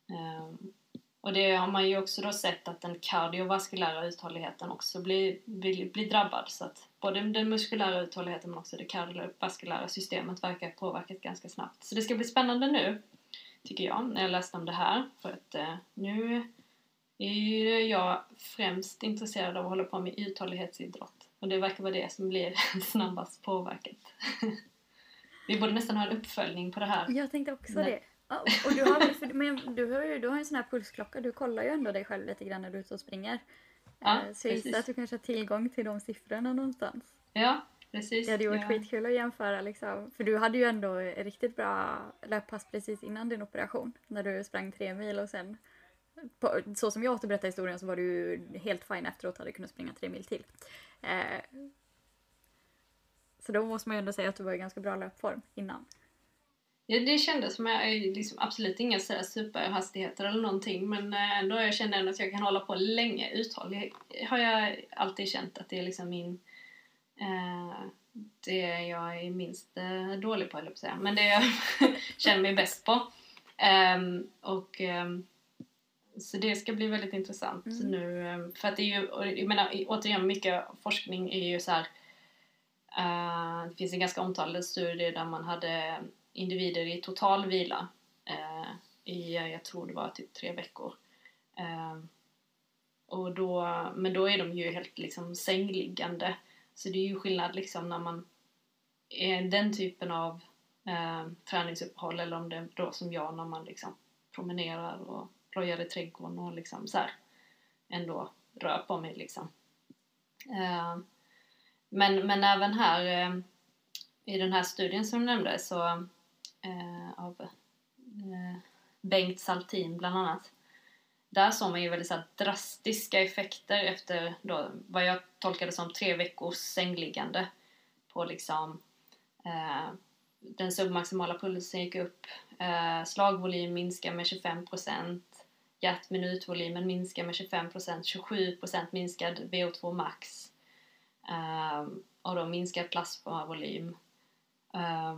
Um, och det har man ju också då sett att den kardiovaskulära uthålligheten också blir, blir, blir drabbad så att både den muskulära uthålligheten men också det kardiovaskulära systemet verkar påverkat ganska snabbt. Så det ska bli spännande nu tycker jag, när jag läste om det här. För att eh, nu är ju jag främst intresserad av att hålla på med uthållighetsidrott. Och det verkar vara det som blir snabbast påverkat. Vi borde nästan ha en uppföljning på det här. Jag tänkte också Nej. det. Och du har, för, men du har ju du har en sån här pulsklocka, du kollar ju ändå dig själv lite grann när du är ute och springer. Ja, eh, så jag gissar att du kanske har tillgång till de siffrorna någonstans. Ja, Precis. Det hade ju varit ja. skitkul att jämföra liksom. För du hade ju ändå riktigt bra löppass precis innan din operation. När du sprang tre mil och sen på, så som jag återberättar historien så var du helt fin efteråt och hade kunnat springa tre mil till. Eh, så då måste man ju ändå säga att du var i ganska bra löpform innan. Ja, det kändes som jag liksom absolut inga sådär superhastigheter eller någonting men eh, ändå jag kände ändå att jag kan hålla på länge uthållig har jag alltid känt att det är liksom min Eh, det jag är minst eh, dålig på, eller på säga. Men det jag känner mig bäst på. Um, och um, så det ska bli väldigt intressant mm. nu. Um, för att det är ju, jag menar återigen, mycket forskning är ju så här. Eh, det finns en ganska omtalad studie där man hade individer i total vila eh, i, jag tror det var typ tre veckor. Eh, och då, men då är de ju helt liksom sängliggande. Så det är ju skillnad liksom när man är den typen av eh, träningsuppehåll eller om det är då som jag när man liksom promenerar och röjar i trädgården och liksom så här ändå rör på mig liksom. Eh, men, men även här eh, i den här studien som du nämnde så eh, av eh, Bengt Saltin bland annat där såg man ju väldigt så här, drastiska effekter efter då, vad jag tolkade som tre veckors sängliggande på liksom eh, den submaximala pulsen gick upp, eh, slagvolym minskar med 25%, hjärtminutvolymen minskar med 25%, 27% minskad VO2 max eh, och då minskad plasmavolym. Eh,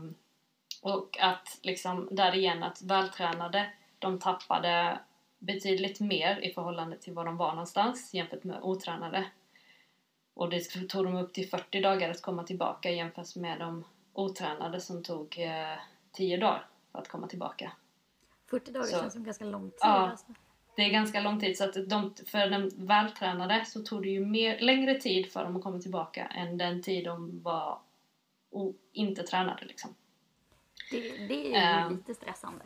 och att liksom, där igen, att vältränade, de tappade betydligt mer i förhållande till var de var någonstans jämfört med otränade. Och det tog dem upp till 40 dagar att komma tillbaka jämfört med de otränade som tog eh, 10 dagar för att komma tillbaka. 40 dagar så, känns som ganska lång tid. Ja, alltså. Det är ganska lång tid. Så att de, för den vältränade så tog det ju mer, längre tid för dem att komma tillbaka än den tid de var o, inte tränade. Liksom. Det, det är ju Eh. lite stressande.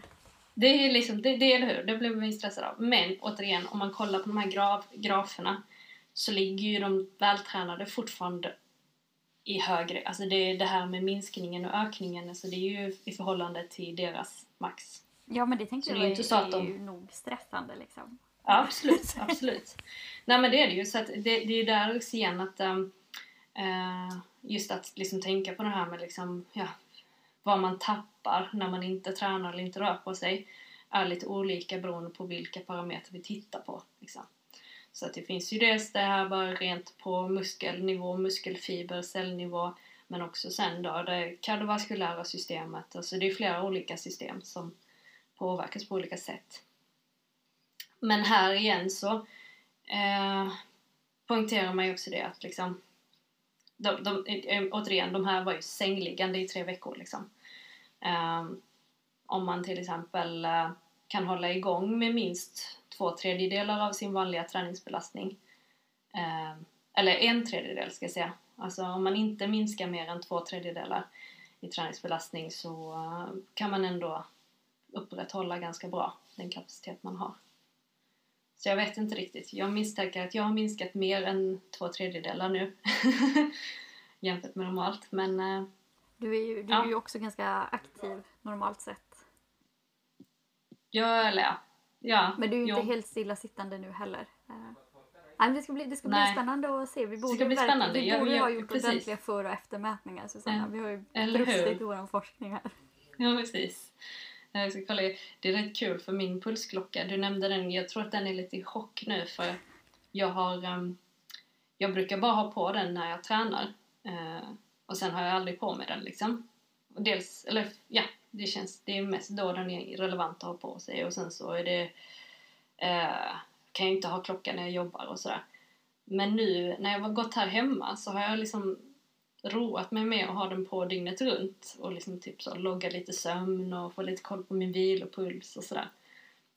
Det är liksom, det, det eller hur, det blir man stressad av. Men återigen, om man kollar på de här graf, graferna så ligger ju de vältränade fortfarande i högre, alltså det det här med minskningen och ökningen, alltså det är ju i förhållande till deras max. Ja men det tänker Så jag det är är, inte så att är de- ju nog stressande liksom. Ja, absolut, absolut. Nej men det är det ju, så att det, det är ju där också igen att ehm, eh, just att liksom tänka på det här med liksom, ja, vad man tappar när man inte tränar eller inte rör på sig är lite olika beroende på vilka parametrar vi tittar på. Liksom. Så att det finns ju dels det här bara rent på muskelnivå, muskelfiber, cellnivå men också sen då det kardiovaskulära systemet. Alltså det är flera olika system som påverkas på olika sätt. Men här igen så eh, poängterar man ju också det att liksom de, de, eh, återigen, de här var ju sängliggande i tre veckor liksom. Eh, om man till exempel eh, kan hålla igång med minst två tredjedelar av sin vanliga träningsbelastning. Eh, eller en tredjedel ska jag säga. Alltså om man inte minskar mer än två tredjedelar i träningsbelastning så eh, kan man ändå upprätthålla ganska bra den kapacitet man har. Så jag vet inte riktigt. Jag misstänker att jag har minskat mer än två tredjedelar nu. Jämfört med normalt. Men eh, Du är ju, du Ja. är ju också ganska aktiv normalt sett. jag, eller ja. ja Men du är ju inte helt stillasittande nu heller. Eh, nej, det ska bli, det ska bli Nej. spännande att se. Vi borde, ska bli spännande. Vi borde ha gjort precis. ordentliga före och eftermätningar Susanna. Ja. Vi har ju brustit i vår forskning här. Ja, precis. Jag ska kolla. Det är rätt kul för min pulsklocka, du nämnde den, jag tror att den är lite i chock nu för jag har ehm, jag brukar bara ha på den när jag tränar eh, och sen har jag aldrig på mig den liksom. Och dels, eller ja, det känns, det är mest då den är relevant att ha på sig och sen så är det eh, kan jag inte ha klockan när jag jobbar och sådär. Men nu när jag har gått här hemma så har jag liksom roat mig med att ha den på dygnet runt och liksom typ så logga lite sömn och få lite koll på min vilopuls och sådär.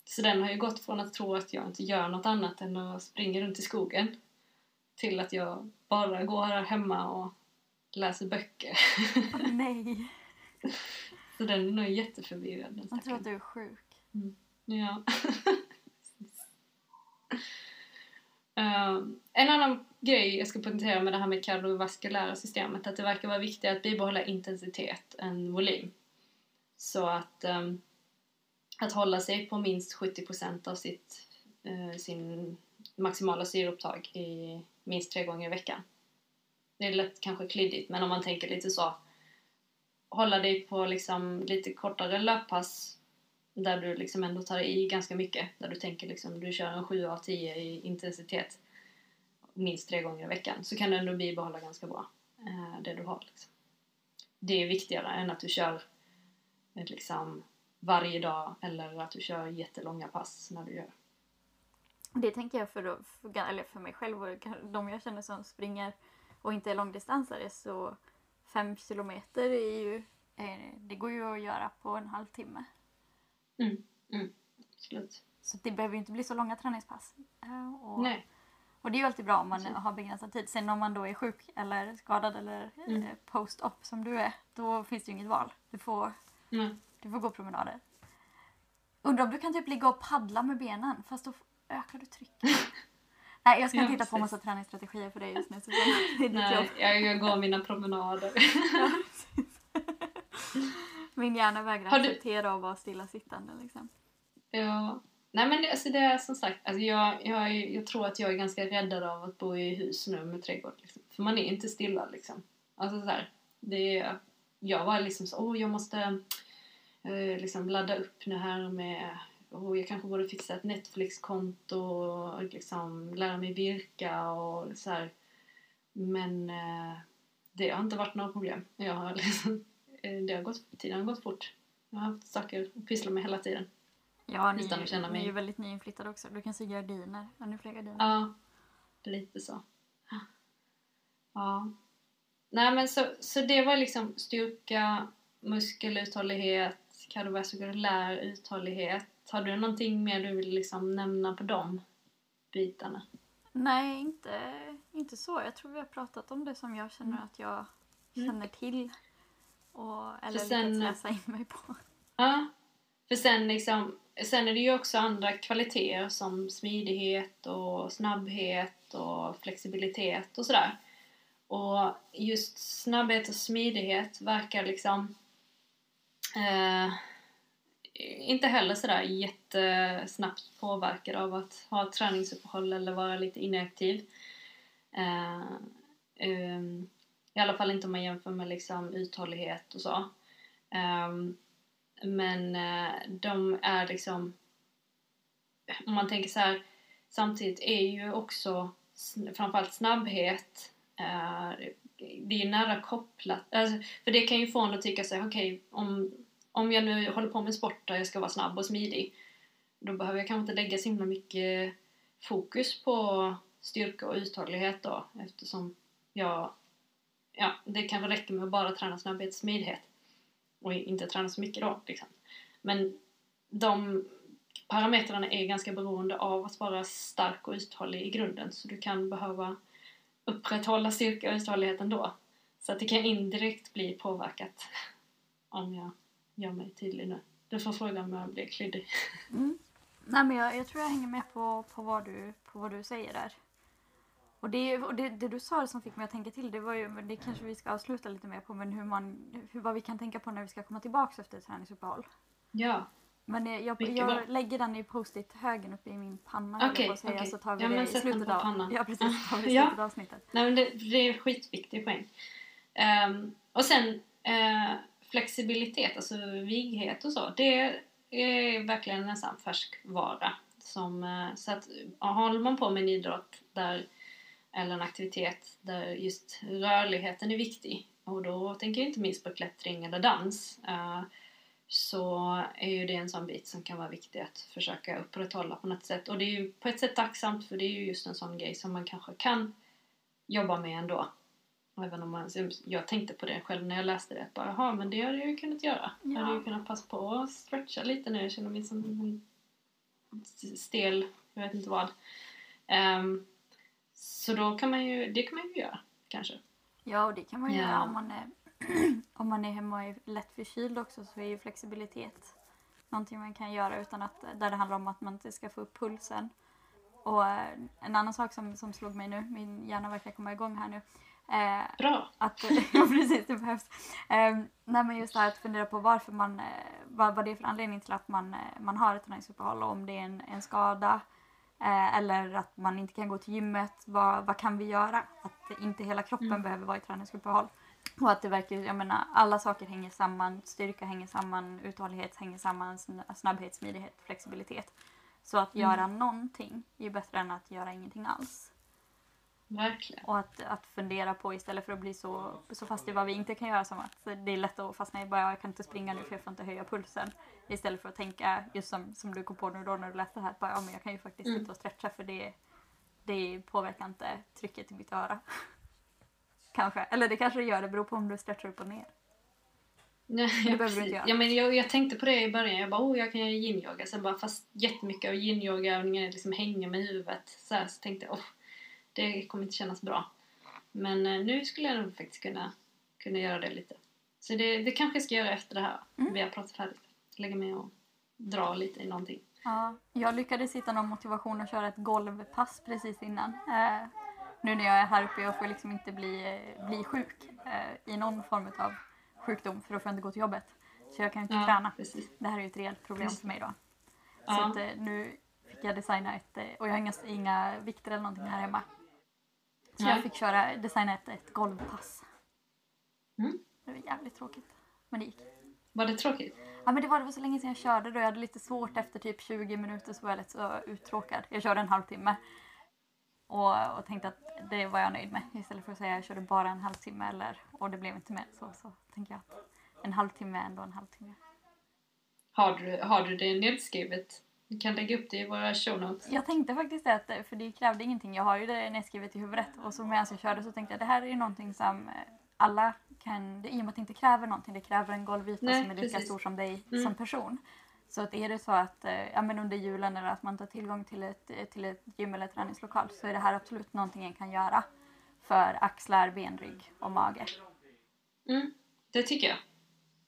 Så den har ju gått från att tro att jag inte gör något annat än att springa runt i skogen till att jag bara går här hemma och läser böcker. Åh, nej, Så den är nog jätteförvirrad. den jag tror att du är sjuk. Ja. Ehm, en annan grej jag ska poängtera med det här med kardiovaskulära systemet att det verkar vara viktigare att bibehålla intensitet än volym. Så att, um, att hålla sig på minst 70% av sitt, uh, sin maximala syreupptag i minst tre gånger i veckan. Det är lätt kanske klyddigt men om man tänker lite så hålla dig på liksom lite kortare löppass där du liksom ändå tar i ganska mycket. Där du tänker liksom, du kör en 7 av 10 i intensitet minst tre gånger i veckan. Så kan du ändå bibehålla ganska bra eh, det du har. Liksom. Det är viktigare än att du kör liksom varje dag eller att du kör jättelånga pass när du gör. Det tänker jag för, då- för, eller för mig själv och de jag känner som springer och inte är långdistansare så fem kilometer är ju, eh, det går ju att göra på en halvtimme. Mm, mm, absolut. Så det behöver ju inte bli så långa träningspass. Eh, och, Nej. Och det är ju alltid bra om man har begränsad tid. Sen om man då är sjuk eller skadad eller Mm. eh, post-op som du är, då finns det ju inget val. Du får, Mm. du får gå promenader. Undrar om du kan typ ligga och paddla med benen fast då ökar du trycket. Nej, jag ska inte Ja, hitta på massa träningsstrategier för dig just nu. Så det är ditt jobb. Nej, jag, går mina promenader. Min hjärna vägrar du- acceptera att vara stillasittande. Liksom. Ja. Nej men det- alltså det är som sagt, alltså jag, jag, jag tror att jag är ganska räddad av att bo i hus nu med trädgård. Liksom. För man är inte stilla liksom. Alltså så här, det är, jag var liksom så, åh jag måste eh, liksom ladda upp nu här med, åh jag kanske borde fixa ett Netflix-konto och liksom lära mig virka och så här. Men eh, det har inte varit några problem. Jag har liksom, eh, det har gått, tiden har gått fort. Jag har haft saker att pyssla med hela tiden. Ja, ni, Utan att känna ni mig- är ju väldigt nyinflyttade också. Du kan sy gardiner. Har ni fler gardiner? Ja, lite så. Ja. Nej men så, så det var liksom styrka, muskeluthållighet, kardiovaskulär uthållighet. Har du någonting mer du vill liksom nämna på de bitarna? Nej, inte, inte så. Jag tror vi har pratat om det som jag känner Mm. att jag Mm. känner till. Och, eller sen- lyckats läsa in mig på. Ja, för sen liksom Sen är det ju också andra kvaliteter som smidighet och snabbhet och flexibilitet och sådär. Och just snabbhet och smidighet verkar liksom eh, inte heller sådär jättesnabbt påverkad av att ha ett träningsuppehåll eller vara lite inaktiv. Eh, eh, I alla fall inte om man jämför med liksom uthållighet och så. Ehm, men eh, de är liksom... Om man tänker så här, samtidigt är ju också framförallt snabbhet eh, det är nära kopplat. Alltså, för det kan ju få en att tycka sig, okej, okay, om, om jag nu håller på med sport där jag ska vara snabb och smidig då behöver jag kanske inte lägga så himla mycket fokus på styrka och uthållighet då eftersom jag, ja, det kanske räcker med att bara träna snabbhet och smidighet och inte träna så mycket då liksom. Men de parametrarna är ganska beroende av att vara stark och uthållig i grunden så du kan behöva upprätthålla styrka och uthållighet ändå. Så att det kan indirekt bli påverkat om jag gör mig tydlig nu. Du får fråga om jag blir klyddig. Mm. Nej, men jag, jag tror jag hänger med på, på, vad, du, på vad du säger där. Och, det, och det, det du sa som fick mig att tänka till, det var ju, det kanske vi ska avsluta lite mer på, men hur man, hur, vad vi kan tänka på när vi ska komma tillbaka efter ett träningsuppehåll. Ja, Men jag, jag, jag lägger den i post-it högen uppe i min panna jag Okej, på att säga, okej. så tar vi Ja, det i slutet av. Ja, precis. tar vi Ja. slutet av avsnittet. Nej men det, det är en skitviktig poäng. Ehm, och sen eh, flexibilitet, alltså vighet och så. Det är verkligen nästan färskvara. Som, eh, så att håller man på med en idrott där, eller en aktivitet där just rörligheten är viktig och då tänker jag inte minst på klättring eller dans eh, så är ju det en sån bit som kan vara viktig att försöka upprätthålla på något sätt. Och det är ju på ett sätt tacksamt för det är ju just en sån grej som man kanske kan jobba med ändå. Även om man, jag tänkte på det själv när jag läste det. Bara, Jaha, men det hade jag ju kunnat göra. Jag hade Ja. ju kunnat passa på att stretcha lite nu. Jag känner mig som en stel, jag vet inte vad. Ehm, så då kan man ju, det kan man ju göra kanske. Ja, och det kan man ju Ja. göra om man är, om man är hemma och är lätt förkyld också så är ju flexibilitet någonting man kan göra utan att, där det handlar om att man inte ska få upp pulsen. Och eh, en annan sak som, som slog mig nu, min hjärna verkar komma igång här nu, eh, Bra! att, ja precis, det behövs. Eh, nej men just det här att fundera på varför man, eh, vad, vad det är för anledning till att man, eh, man har ett träningsuppehåll och om det är en, en skada eh, eller att man inte kan gå till gymmet. Vad, vad kan vi göra? Att inte hela kroppen Mm. behöver vara i träningsuppehåll. Och att det verkar, jag menar alla saker hänger samman, styrka hänger samman, uthållighet hänger samman, sn- snabbhet, smidighet, flexibilitet. Så att Mm. göra någonting är bättre än att göra ingenting alls. Verkligen. Och att, att fundera på istället för att bli så, så fast i vad vi inte kan göra som att det är lätt att fastna i bara jag kan inte springa nu för jag får inte höja pulsen. Istället för att tänka just som, som du kom på nu då när du läste det här. Bara, ja, men jag kan ju faktiskt Mm. sitta och stretcha för det, det påverkar inte trycket i mitt öra. kanske. Eller det kanske det gör, det beror på om du stretchar upp och ner. Nej, det behöver du inte göra. Ja, men jag, jag tänkte på det i början. Jag bara, oh, jag kan göra yin-yoga. Sen bara, fast jättemycket av yin-yoga-övningar liksom hänger med huvudet. Så, här, så tänkte jag, oh, det kommer inte kännas bra. Men eh, nu skulle jag nog faktiskt kunna, kunna göra det lite. Så det, det kanske jag ska göra efter det här. Mm. Vi har pratat färdigt. Lägga mig och dra lite i någonting. Ja, jag lyckades hitta någon motivation att köra ett golvpass precis innan. Eh, nu när jag är här uppe och får liksom inte bli, eh, bli sjuk eh, i någon form av sjukdom för då får jag inte gå till jobbet. Så jag kan inte Ja, träna. precis. Det här är ju ett reellt problem Just för mig då. Så Ja. att, eh, nu fick jag designa ett, och jag har inga, inga vikter eller någonting här hemma. Så Nej. jag fick köra, designa ett, ett golvpass. Mm. Det var jävligt tråkigt. Men det gick. Var det tråkigt? Ja men det var, det var så länge sedan jag körde då jag hade lite svårt efter typ 20 minuter så var jag lite så uttråkad. Jag körde en halvtimme. Och, och tänkte att det var jag nöjd med. Istället för att säga att jag körde bara en halvtimme eller, och det blev inte mer så, så tänker jag att en halvtimme är ändå en halvtimme. Har du, har du det nedskrivet? Vi kan lägga upp det i våra show notes. Jag tänkte faktiskt det, att, för det krävde ingenting. Jag har ju det nedskrivet i huvudet. Och så medan jag körde så tänkte jag det här är ju någonting som eh, alla kan, det, i och med att det inte kräver någonting, det kräver en golvyta Nej, som är lika precis. stor som dig Mm. som person. Så att är det så att eh, ja, men under julen eller att man tar tillgång till ett, eh, till ett gym eller träningslokal så är det här absolut någonting en kan göra för axlar, ben, rygg och mage. Mm, det tycker jag.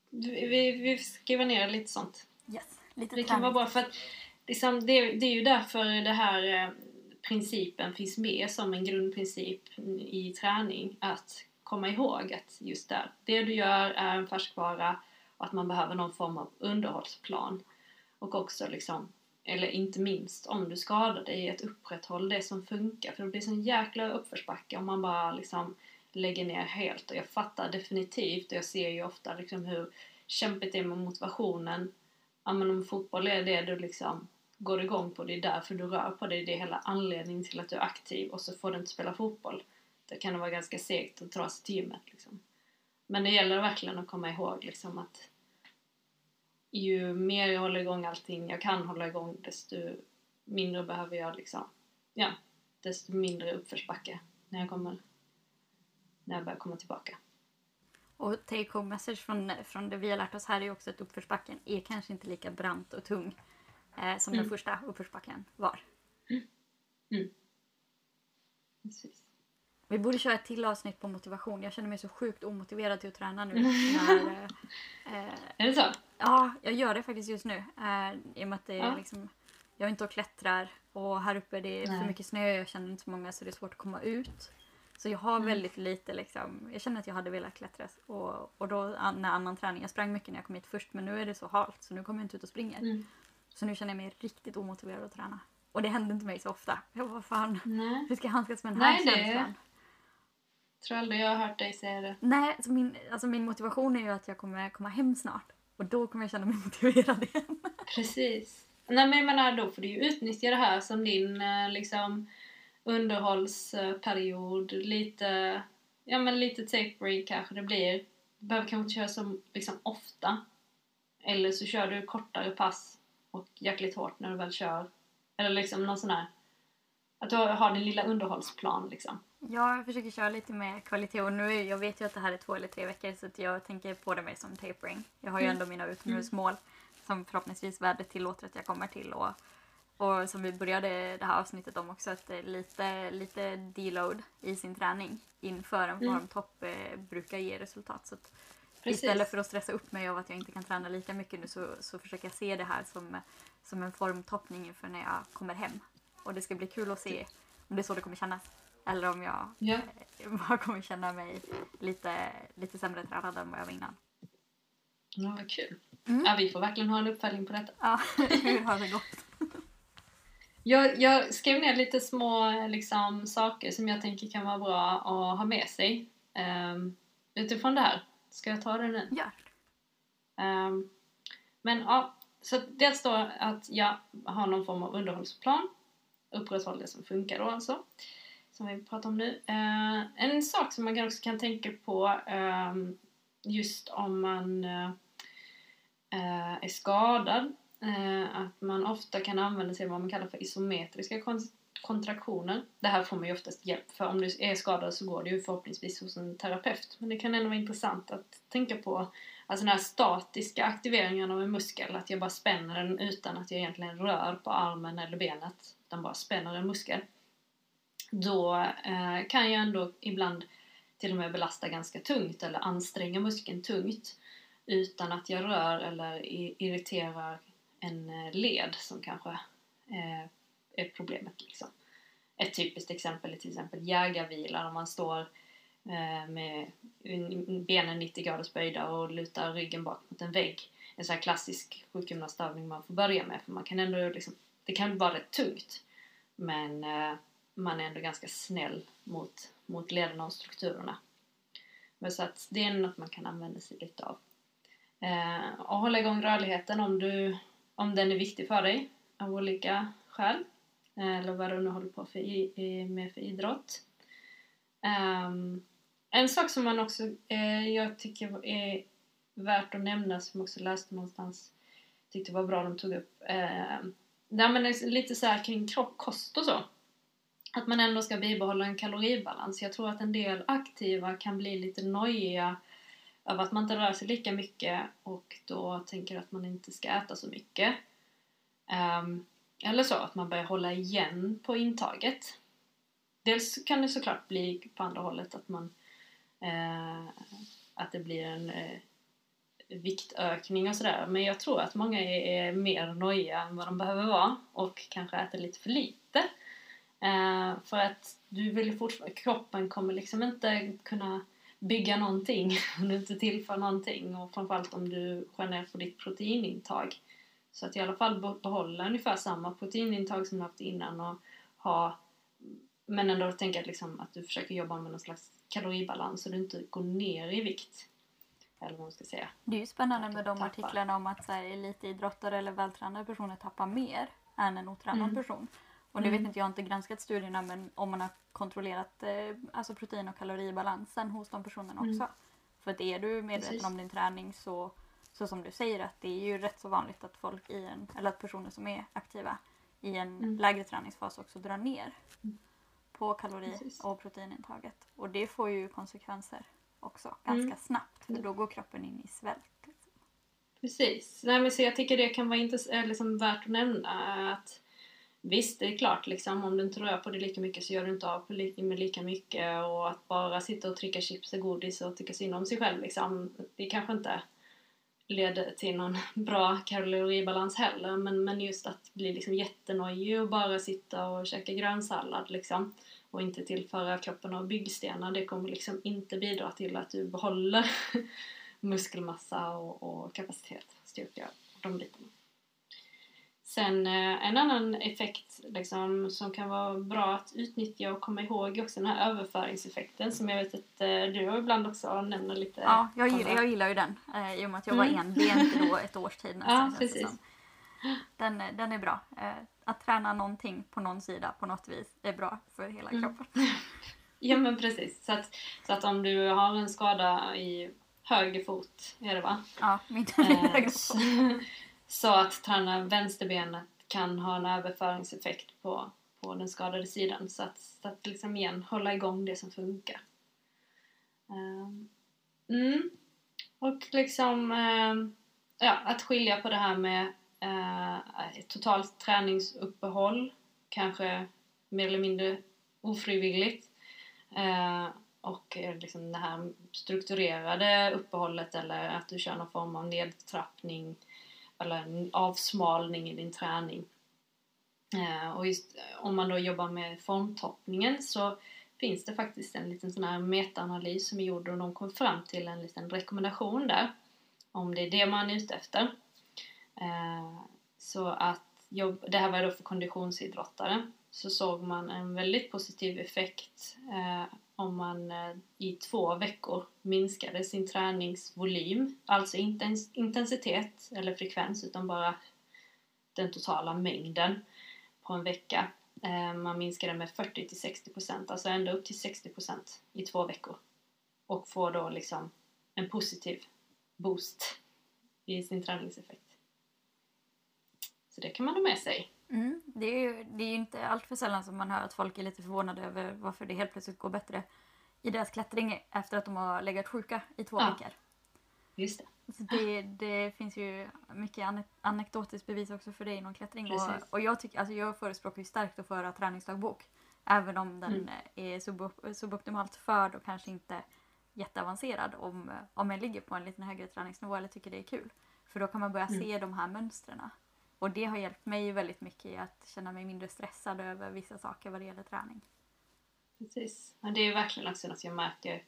Vi, vi, vi skriver ner lite sånt. Yes, lite Det kan vara bra för att liksom, det, det är ju därför det här eh, principen finns med som en grundprincip i träning. Att komma ihåg att just där, det du gör är en färskvara och att man behöver någon form av underhållsplan. Och också liksom, eller inte minst om du skadar dig, att upprätthålla det som funkar. För det blir sån jäkla uppförsbacke om man bara liksom lägger ner helt. Och jag fattar definitivt, och jag ser ju ofta liksom hur kämpigt det är med motivationen ja, men om fotboll är det du liksom går igång på, det är därför du rör på dig, det är hela anledningen till att du är aktiv och så får du inte spela fotboll. Det kan det vara ganska segt att dra sig till gymmet liksom. Men det gäller verkligen att komma ihåg liksom att ju mer jag håller igång allting jag kan hålla igång desto mindre behöver jag liksom, ja, desto mindre uppförsbacke när jag kommer, när jag börjar komma tillbaka. Och take home message från, från det vi har lärt oss här är ju också att uppförsbacken är kanske inte lika brant och tung eh, som den Mm. första uppförsbacken var. Precis. Vi borde köra ett till avsnitt på motivation. Jag känner mig så sjukt omotiverad till att träna nu. Mm. När, eh, eh, Är det så? ja, jag gör det faktiskt just nu. Eh, I och med att det är Ja. liksom, jag är inte och klättrar och här uppe det är Nej. för mycket snö. Jag känner inte så många så det är svårt att komma ut. Så jag har Mm. väldigt lite liksom, jag känner att jag hade velat klättra. Och, och då när annan träning, jag sprang mycket när jag kom hit först men nu är det så halt så nu kommer jag inte ut och springer. Mm. Så nu känner jag mig riktigt omotiverad att träna. Och det händer inte mig så ofta. Jag bara, vad fan, Nej. hur ska jag handskas med den här Nej, känslan? Tror aldrig jag har hört dig säga det. Nej, alltså min, alltså min motivation är ju att jag kommer komma hem snart. Och då kommer jag känna mig motiverad igen. Precis. Nej men jag menar då får du ju utnyttja det här som din eh, liksom underhållsperiod. Lite, ja men lite tapering kanske det blir. Du behöver kanske inte köra så liksom ofta. Eller så kör du kortare pass och jäkligt hårt när du väl kör. Eller liksom någon sån här att du har din lilla underhållsplan liksom. Ja, jag försöker köra lite med kvalitet och nu jag vet ju att det här är två eller tre veckor så jag tänker på det mer som tapering. Jag har ju Mm. ändå mina utomhusmål som förhoppningsvis vädret tillåter att jag kommer till och, och som vi började det här avsnittet om också att lite, lite deload i sin träning inför en Mm. formtopp eh, brukar ge resultat. Så att Precis. Istället för att stressa upp mig av att jag inte kan träna lika mycket nu så, så försöker jag se det här som, som en formtoppning inför när jag kommer hem. Och det ska bli kul att se om det är så det kommer kännas. Eller om jag Ja. eh, bara kommer känna mig lite, lite sämre tränad än vad jag var innan. ja, vad kul. Mm. Ja, vi får verkligen ha en uppföljning på detta. Ja, hur har det gått? Jag, jag skrev ner lite små liksom, saker som jag tänker kan vara bra att ha med sig um, utifrån det här. Ska jag ta det nu? Gör. Ehm, men ja, så dels då att jag har någon form av underhållsplan. Upprätthålla det som funkar då alltså. Som vi pratar om nu. Eh, en sak som man också kan tänka på ehm, just om man eh, är skadad. eh, att man ofta kan använda sig av vad man kallar för isometriska kontraktioner. Det här får man ju oftast hjälp för. Om du är skadad så går det ju förhoppningsvis hos en terapeut. Men det kan ändå vara intressant att tänka på Alltså den här statiska aktiveringen av en muskel, att jag bara spänner den utan att jag egentligen rör på armen eller benet, utan bara spänner en muskel. Då eh, kan jag ändå ibland till och med belasta ganska tungt eller anstränga muskeln tungt utan att jag rör eller irriterar en eh, led som kanske eh, är problemet. Liksom. Ett typiskt exempel är till exempel jägarvilar om man står eh, med benen 90 graders böjda och lutar ryggen bak mot en vägg. En sån här klassisk sjukgymnastövning man får börja med för man kan ändå liksom, det kan vara rätt tungt men eh, man är ändå ganska snäll mot, mot lederna och strukturerna. Men så att det är något man kan använda sig lite av. Eh, och hålla igång rörligheten om, du, om den är viktig för dig av olika skäl. Eh, eller vad du nu håller på för i, med för idrott. Um, en sak som man också, eh, jag tycker är värt att nämna, som jag också läste någonstans, tyckte var bra de tog upp. Eh, där man är lite så här kring kropp, kost och så att man ändå ska bibehålla en kaloribalans. Jag tror att en del aktiva kan bli lite nojiga över att man inte rör sig lika mycket och då tänker att man inte ska äta så mycket. Um, eller så, att man börjar hålla igen på intaget. Dels kan det såklart bli på andra hållet att man eh, att det blir en eh, viktökning och sådär. Men jag tror att många är, är mer nojiga än vad de behöver vara och kanske äter lite för lite. Eh, för att du vill fortfarande, kroppen kommer liksom inte kunna bygga någonting om du inte tillför någonting och framförallt om du skär ner på ditt proteinintag. Så att i alla fall behålla ungefär samma proteinintag som du haft innan och ha men ändå tänka att, liksom, att du försöker jobba med någon slags kaloribalans så du inte går ner i vikt. Eller vad man ska säga. Det är ju spännande med de artiklarna om att så här, elitidrottare eller vältränade personer tappar mer än en otränad mm. person. Och det vet mm. inte, jag har inte granskat studierna men om man har kontrollerat eh, alltså protein och kaloribalansen hos de personerna också. Mm. För att är du medveten Precis. om din träning så, så som du säger att det är ju rätt så vanligt att folk i en, eller att personer som är aktiva i en mm. lägre träningsfas också drar ner mm. på kalori Precis. och proteinintaget. Och det får ju konsekvenser också ganska mm. snabbt för då går kroppen in i svält. Liksom. Precis. Nej, men så jag tycker det kan vara intress- liksom värt att nämna att Visst, det är klart liksom, om du inte rör på dig lika mycket så gör du inte av med lika mycket och att bara sitta och trycka chips och godis och tycka synd om sig själv liksom, det kanske inte leder till någon bra kaloribalans heller men, men just att bli liksom jättenojig och bara sitta och käka grönsallad liksom och inte tillföra kroppen av byggstenar det kommer liksom inte bidra till att du behåller muskelmassa och, och kapacitet, styrka och de bitarna. Sen eh, en annan effekt liksom, som kan vara bra att utnyttja och komma ihåg är också den här överföringseffekten som jag vet att eh, du ibland också nämner lite. Ja, jag gillar, jag gillar ju den eh, i och med att jag var mm. enbent då ett års tid nästan. Ja, precis. Den, den är bra. Att träna någonting på någon sida på något vis är bra för hela mm. kroppen. ja men precis. Så att, så att om du har en skada i höger fot, är det va? Ja, min höger fot. Så att träna vänsterbenet kan ha en överföringseffekt på, på den skadade sidan. Så att, så att liksom igen hålla igång det som funkar. Ehm, mm. Och liksom ehm, ja, att skilja på det här med eh, totalt träningsuppehåll, kanske mer eller mindre ofrivilligt. Eh, och eh, liksom det här strukturerade uppehållet eller att du kör någon form av nedtrappning eller en avsmalning i din träning. Eh, och just eh, om man då jobbar med formtoppningen så finns det faktiskt en liten sån här metaanalys som är gjord och de kom fram till en liten rekommendation där om det är det man är ute efter. Eh, så att jobb, det här var då för konditionsidrottare så såg man en väldigt positiv effekt eh, om man eh, i två veckor minskade sin träningsvolym, alltså inte intensitet eller frekvens utan bara den totala mängden på en vecka. Eh, man minskade med 40 till 60 procent, alltså ända upp till 60 procent i två veckor och får då liksom en positiv boost i sin träningseffekt. Så det kan man ha med sig. Mm. Det är ju det är inte allt för sällan som man hör att folk är lite förvånade över varför det helt plötsligt går bättre i deras klättring efter att de har legat sjuka i två ja. veckor. Just det. Det, det finns ju mycket ane- anekdotiskt bevis också för det inom klättring. Och, och jag, tycker, alltså jag förespråkar ju starkt att föra träningsdagbok. Även om den Mm. är sub- suboptimalt förd och kanske inte jätteavancerad om, om jag ligger på en lite högre träningsnivå eller tycker det är kul. För då kan man börja Mm. se de här mönstren. Och det har hjälpt mig väldigt mycket i att känna mig mindre stressad över vissa saker vad det gäller träning. Precis. Ja, det är verkligen också något jag märker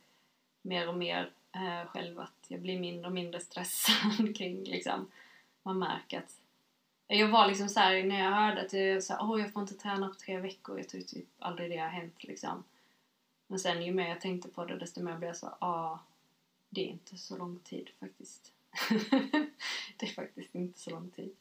mer och mer eh, själv att jag blir mindre och mindre stressad kring liksom. Man märker att jag var liksom så här när jag hörde att jag så här, oh, jag får inte träna på tre veckor. Jag tror typ aldrig det har hänt liksom. Men sen ju mer jag tänkte på det desto mer blev jag så ja det är inte så lång tid faktiskt. det är faktiskt inte så lång tid.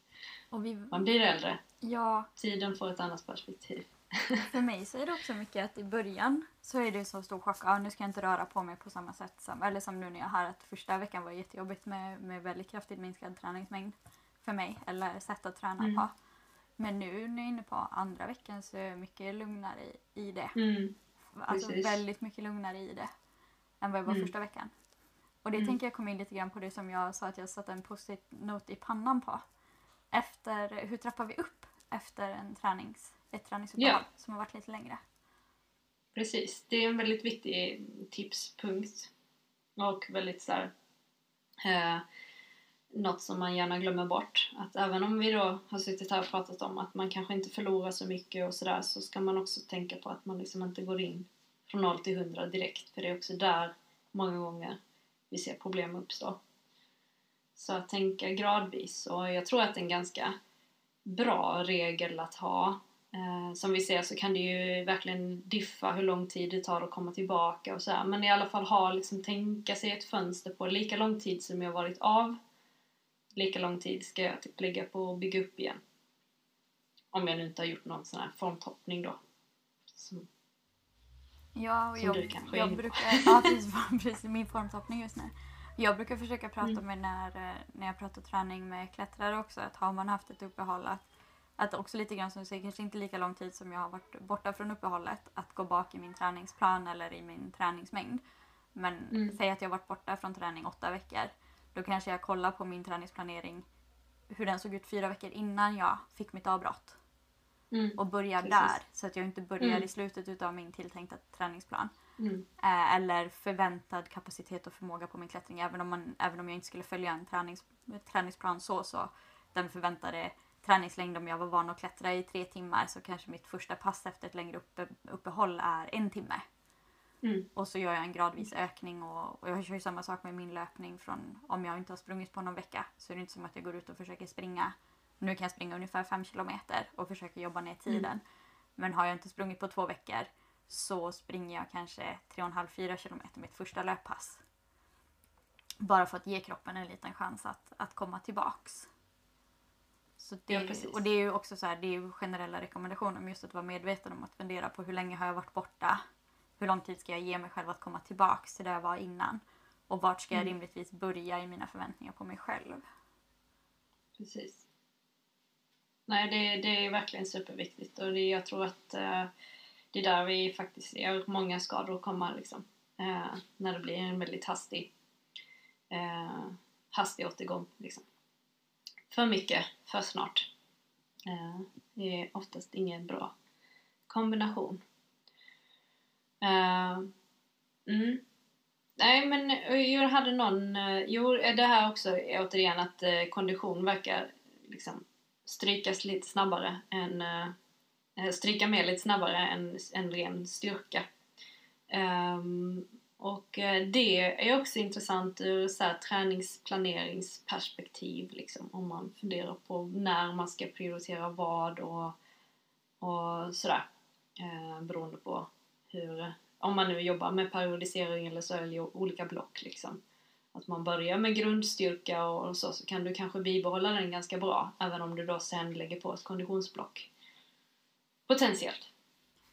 Vi, Man blir äldre. ja, Tiden får ett annat perspektiv. För mig så är det också mycket att i början så är det så stor chock. Ja, nu ska jag inte röra på mig på samma sätt som, eller som nu när jag har att första veckan var jättejobbigt med, med väldigt kraftigt minskad träningsmängd för mig eller sätt att träna Mm. på. Men nu när jag är inne på andra veckan så är jag mycket lugnare i, i det. Mm. Alltså Precis. väldigt mycket lugnare i det än vad jag var Mm. första veckan. Och det Mm. tänker jag komma in lite grann på det som jag sa att jag satte en post-it note i pannan på. Efter, hur trappar vi upp efter en tränings, ett träningsuppehåll Ja. som har varit lite längre? Precis, det är en väldigt viktig tipspunkt. Och väldigt så här, eh, något som man gärna glömmer bort. Att även om vi då har suttit här och pratat om att man kanske inte förlorar så mycket och sådär så ska man också tänka på att man liksom inte går in från 0 till 100 direkt. För det är också där många gånger vi ser problem uppstå. Så att tänka gradvis och jag tror att det är en ganska bra regel att ha Eh, som vi ser så kan det ju verkligen diffa hur lång tid det tar att komma tillbaka och så här. Men i alla fall ha, liksom, tänka sig ett fönster på lika lång tid som jag varit av. Lika lång tid ska jag typ lägga på att bygga upp igen. Om jag nu inte har gjort någon sån här formtoppning då. Som, Ja, och Som jag, du kanske är jag på. brukar, ja precis, precis, min formtoppning just nu. Jag brukar försöka prata Mm. med när, eh, när jag pratar träning med klättrare också, att har man haft ett uppehåll att, att också lite grann som du säger, kanske inte lika lång tid som jag har varit borta från uppehållet, att gå bak i min träningsplan eller i min träningsmängd. Men Mm. säg att jag har varit borta från träning åtta veckor, då kanske jag kollar på min träningsplanering hur den såg ut fyra veckor innan jag fick mitt avbrott mm, och börjar där så att jag inte börjar Mm. i slutet utav min tilltänkta träningsplan. Mm, Eh, eller förväntad kapacitet och förmåga på min klättring. Även om, man, även om jag inte skulle följa en tränings, träningsplan så, så den förväntade träningslängd om jag var van att klättra i tre timmar så kanske mitt första pass efter ett längre uppe, uppehåll är en timme. mm, Och så gör jag en gradvis ökning och, och jag kör ju samma sak med min löpning från om jag inte har sprungit på någon vecka så är det inte som att jag går ut och försöker springa. Nu kan jag springa ungefär fem kilometer och försöker jobba ner tiden. Men har jag inte sprungit på två veckor så springer jag kanske 3,5-4 kilometer mitt första löppass. Bara för att ge kroppen en liten chans att, att komma tillbaks. Så det, Ja, och det är ju också så här, det är generella rekommendationer om just att vara medveten om att fundera på hur länge har jag varit borta? Hur lång tid ska jag ge mig själv att komma tillbaks till där jag var innan? Och vart ska jag Mm. rimligtvis börja i mina förväntningar på mig själv? precis. Nej, det, det är verkligen superviktigt och det, jag tror att eh, det är där vi faktiskt ser många skador komma liksom. Eh, när det blir en väldigt hastig, eh, hastig återgång liksom. För mycket, för snart. Eh, det är oftast ingen bra kombination. Eh, mm. Nej men eh, jag hade någon, eh, jo eh, det här också är återigen att eh, kondition verkar liksom strykas lite snabbare än, eh, Eh, stryka med lite snabbare än, än ren styrka. Um, och eh, det är också intressant ur så här, träningsplaneringsperspektiv liksom, om man funderar på när man ska prioritera vad och, och sådär. Eh, beroende på hur, om man nu jobbar med periodisering eller så eller olika block liksom. Att man börjar med grundstyrka och, och så, så kan du kanske bibehålla den ganska bra även om du då sen lägger på ett konditionsblock. Potentiellt.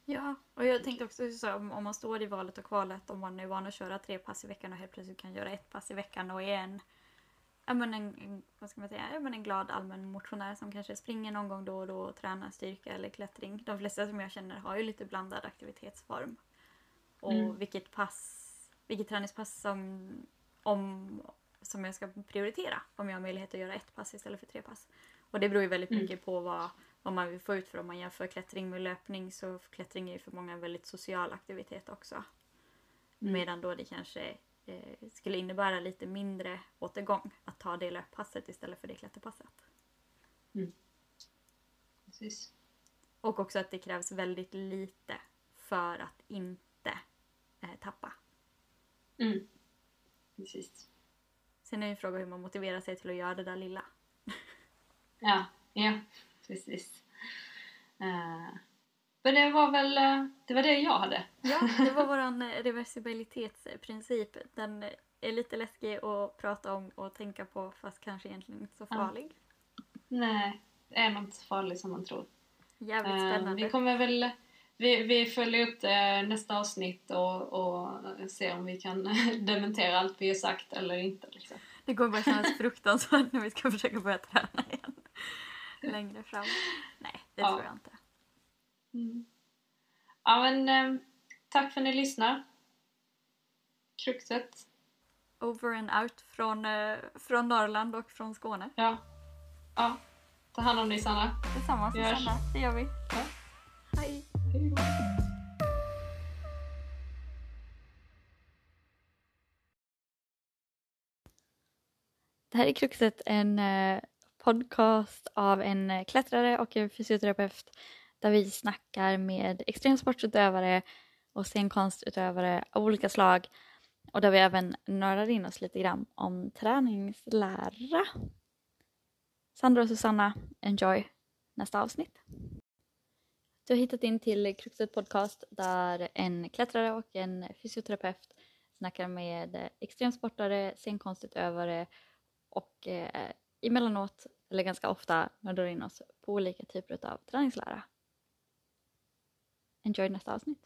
Ja, och jag tänkte också så om, om man står i valet och kvalet om man är van att köra tre pass i veckan och helt plötsligt kan göra ett pass i veckan och är en, ja, men en, vad ska man säga, ja, men en glad allmän motionär som kanske springer någon gång då och då och tränar styrka eller klättring. De flesta som jag känner har ju lite blandad aktivitetsform. Och Mm. vilket pass, vilket träningspass som, om, som jag ska prioritera. Om jag har möjlighet att göra ett pass istället för tre pass. Och det beror ju väldigt Mm. mycket på vad, vad man vill få ut för om man jämför klättring med löpning så klättring är ju för många en väldigt social aktivitet också. Mm. Medan då det kanske eh, skulle innebära lite mindre återgång att ta det löppasset istället för det klätterpasset. Precis. Och också att det krävs väldigt lite för att inte eh, tappa. Mm. Precis. Sen är det en fråga hur man motiverar sig till att göra det där lilla. Ja, ja, precis. Eh, men det var väl eh, det, var det jag hade. Ja, det var vår reversibilitetsprincip. Den är lite läskig att prata om och tänka på fast kanske egentligen inte så Ja. farlig. Nej, det är nog inte så farligt som man tror. Jävligt Eh, spännande. vi kommer väl vi, vi följer upp det nästa avsnitt och, och ser om vi kan dementera allt vi har sagt eller inte. Liksom. Det kommer bara kännas fruktansvärt när vi ska försöka börja träna igen. Längre fram. Nej, det Ja. tror jag inte. Mm. Ja men eh, tack för att ni lyssnar. Kruxet. Over and out från, eh, från Norrland och från Skåne. Ja. Ja. Ta hand om dig Sanna. Hörs. Susanna, det gör vi. Ja. Hej! Hej då. Det här är Kruxet, en eh, podcast av en eh, klättrare och en fysioterapeut där vi snackar med extremsportsutövare och scenkonstutövare av olika slag och där vi även nördar in oss lite grann om träningslära. Sandra och Susanna, enjoy nästa avsnitt. Du har hittat in till Kruxet podcast där en klättrare och en fysioterapeut snackar med eh, extremsportare, scenkonstutövare och eh, emellanåt, eller ganska ofta, nördar in oss på olika typer av träningslära. Enjoy nästa avsnitt.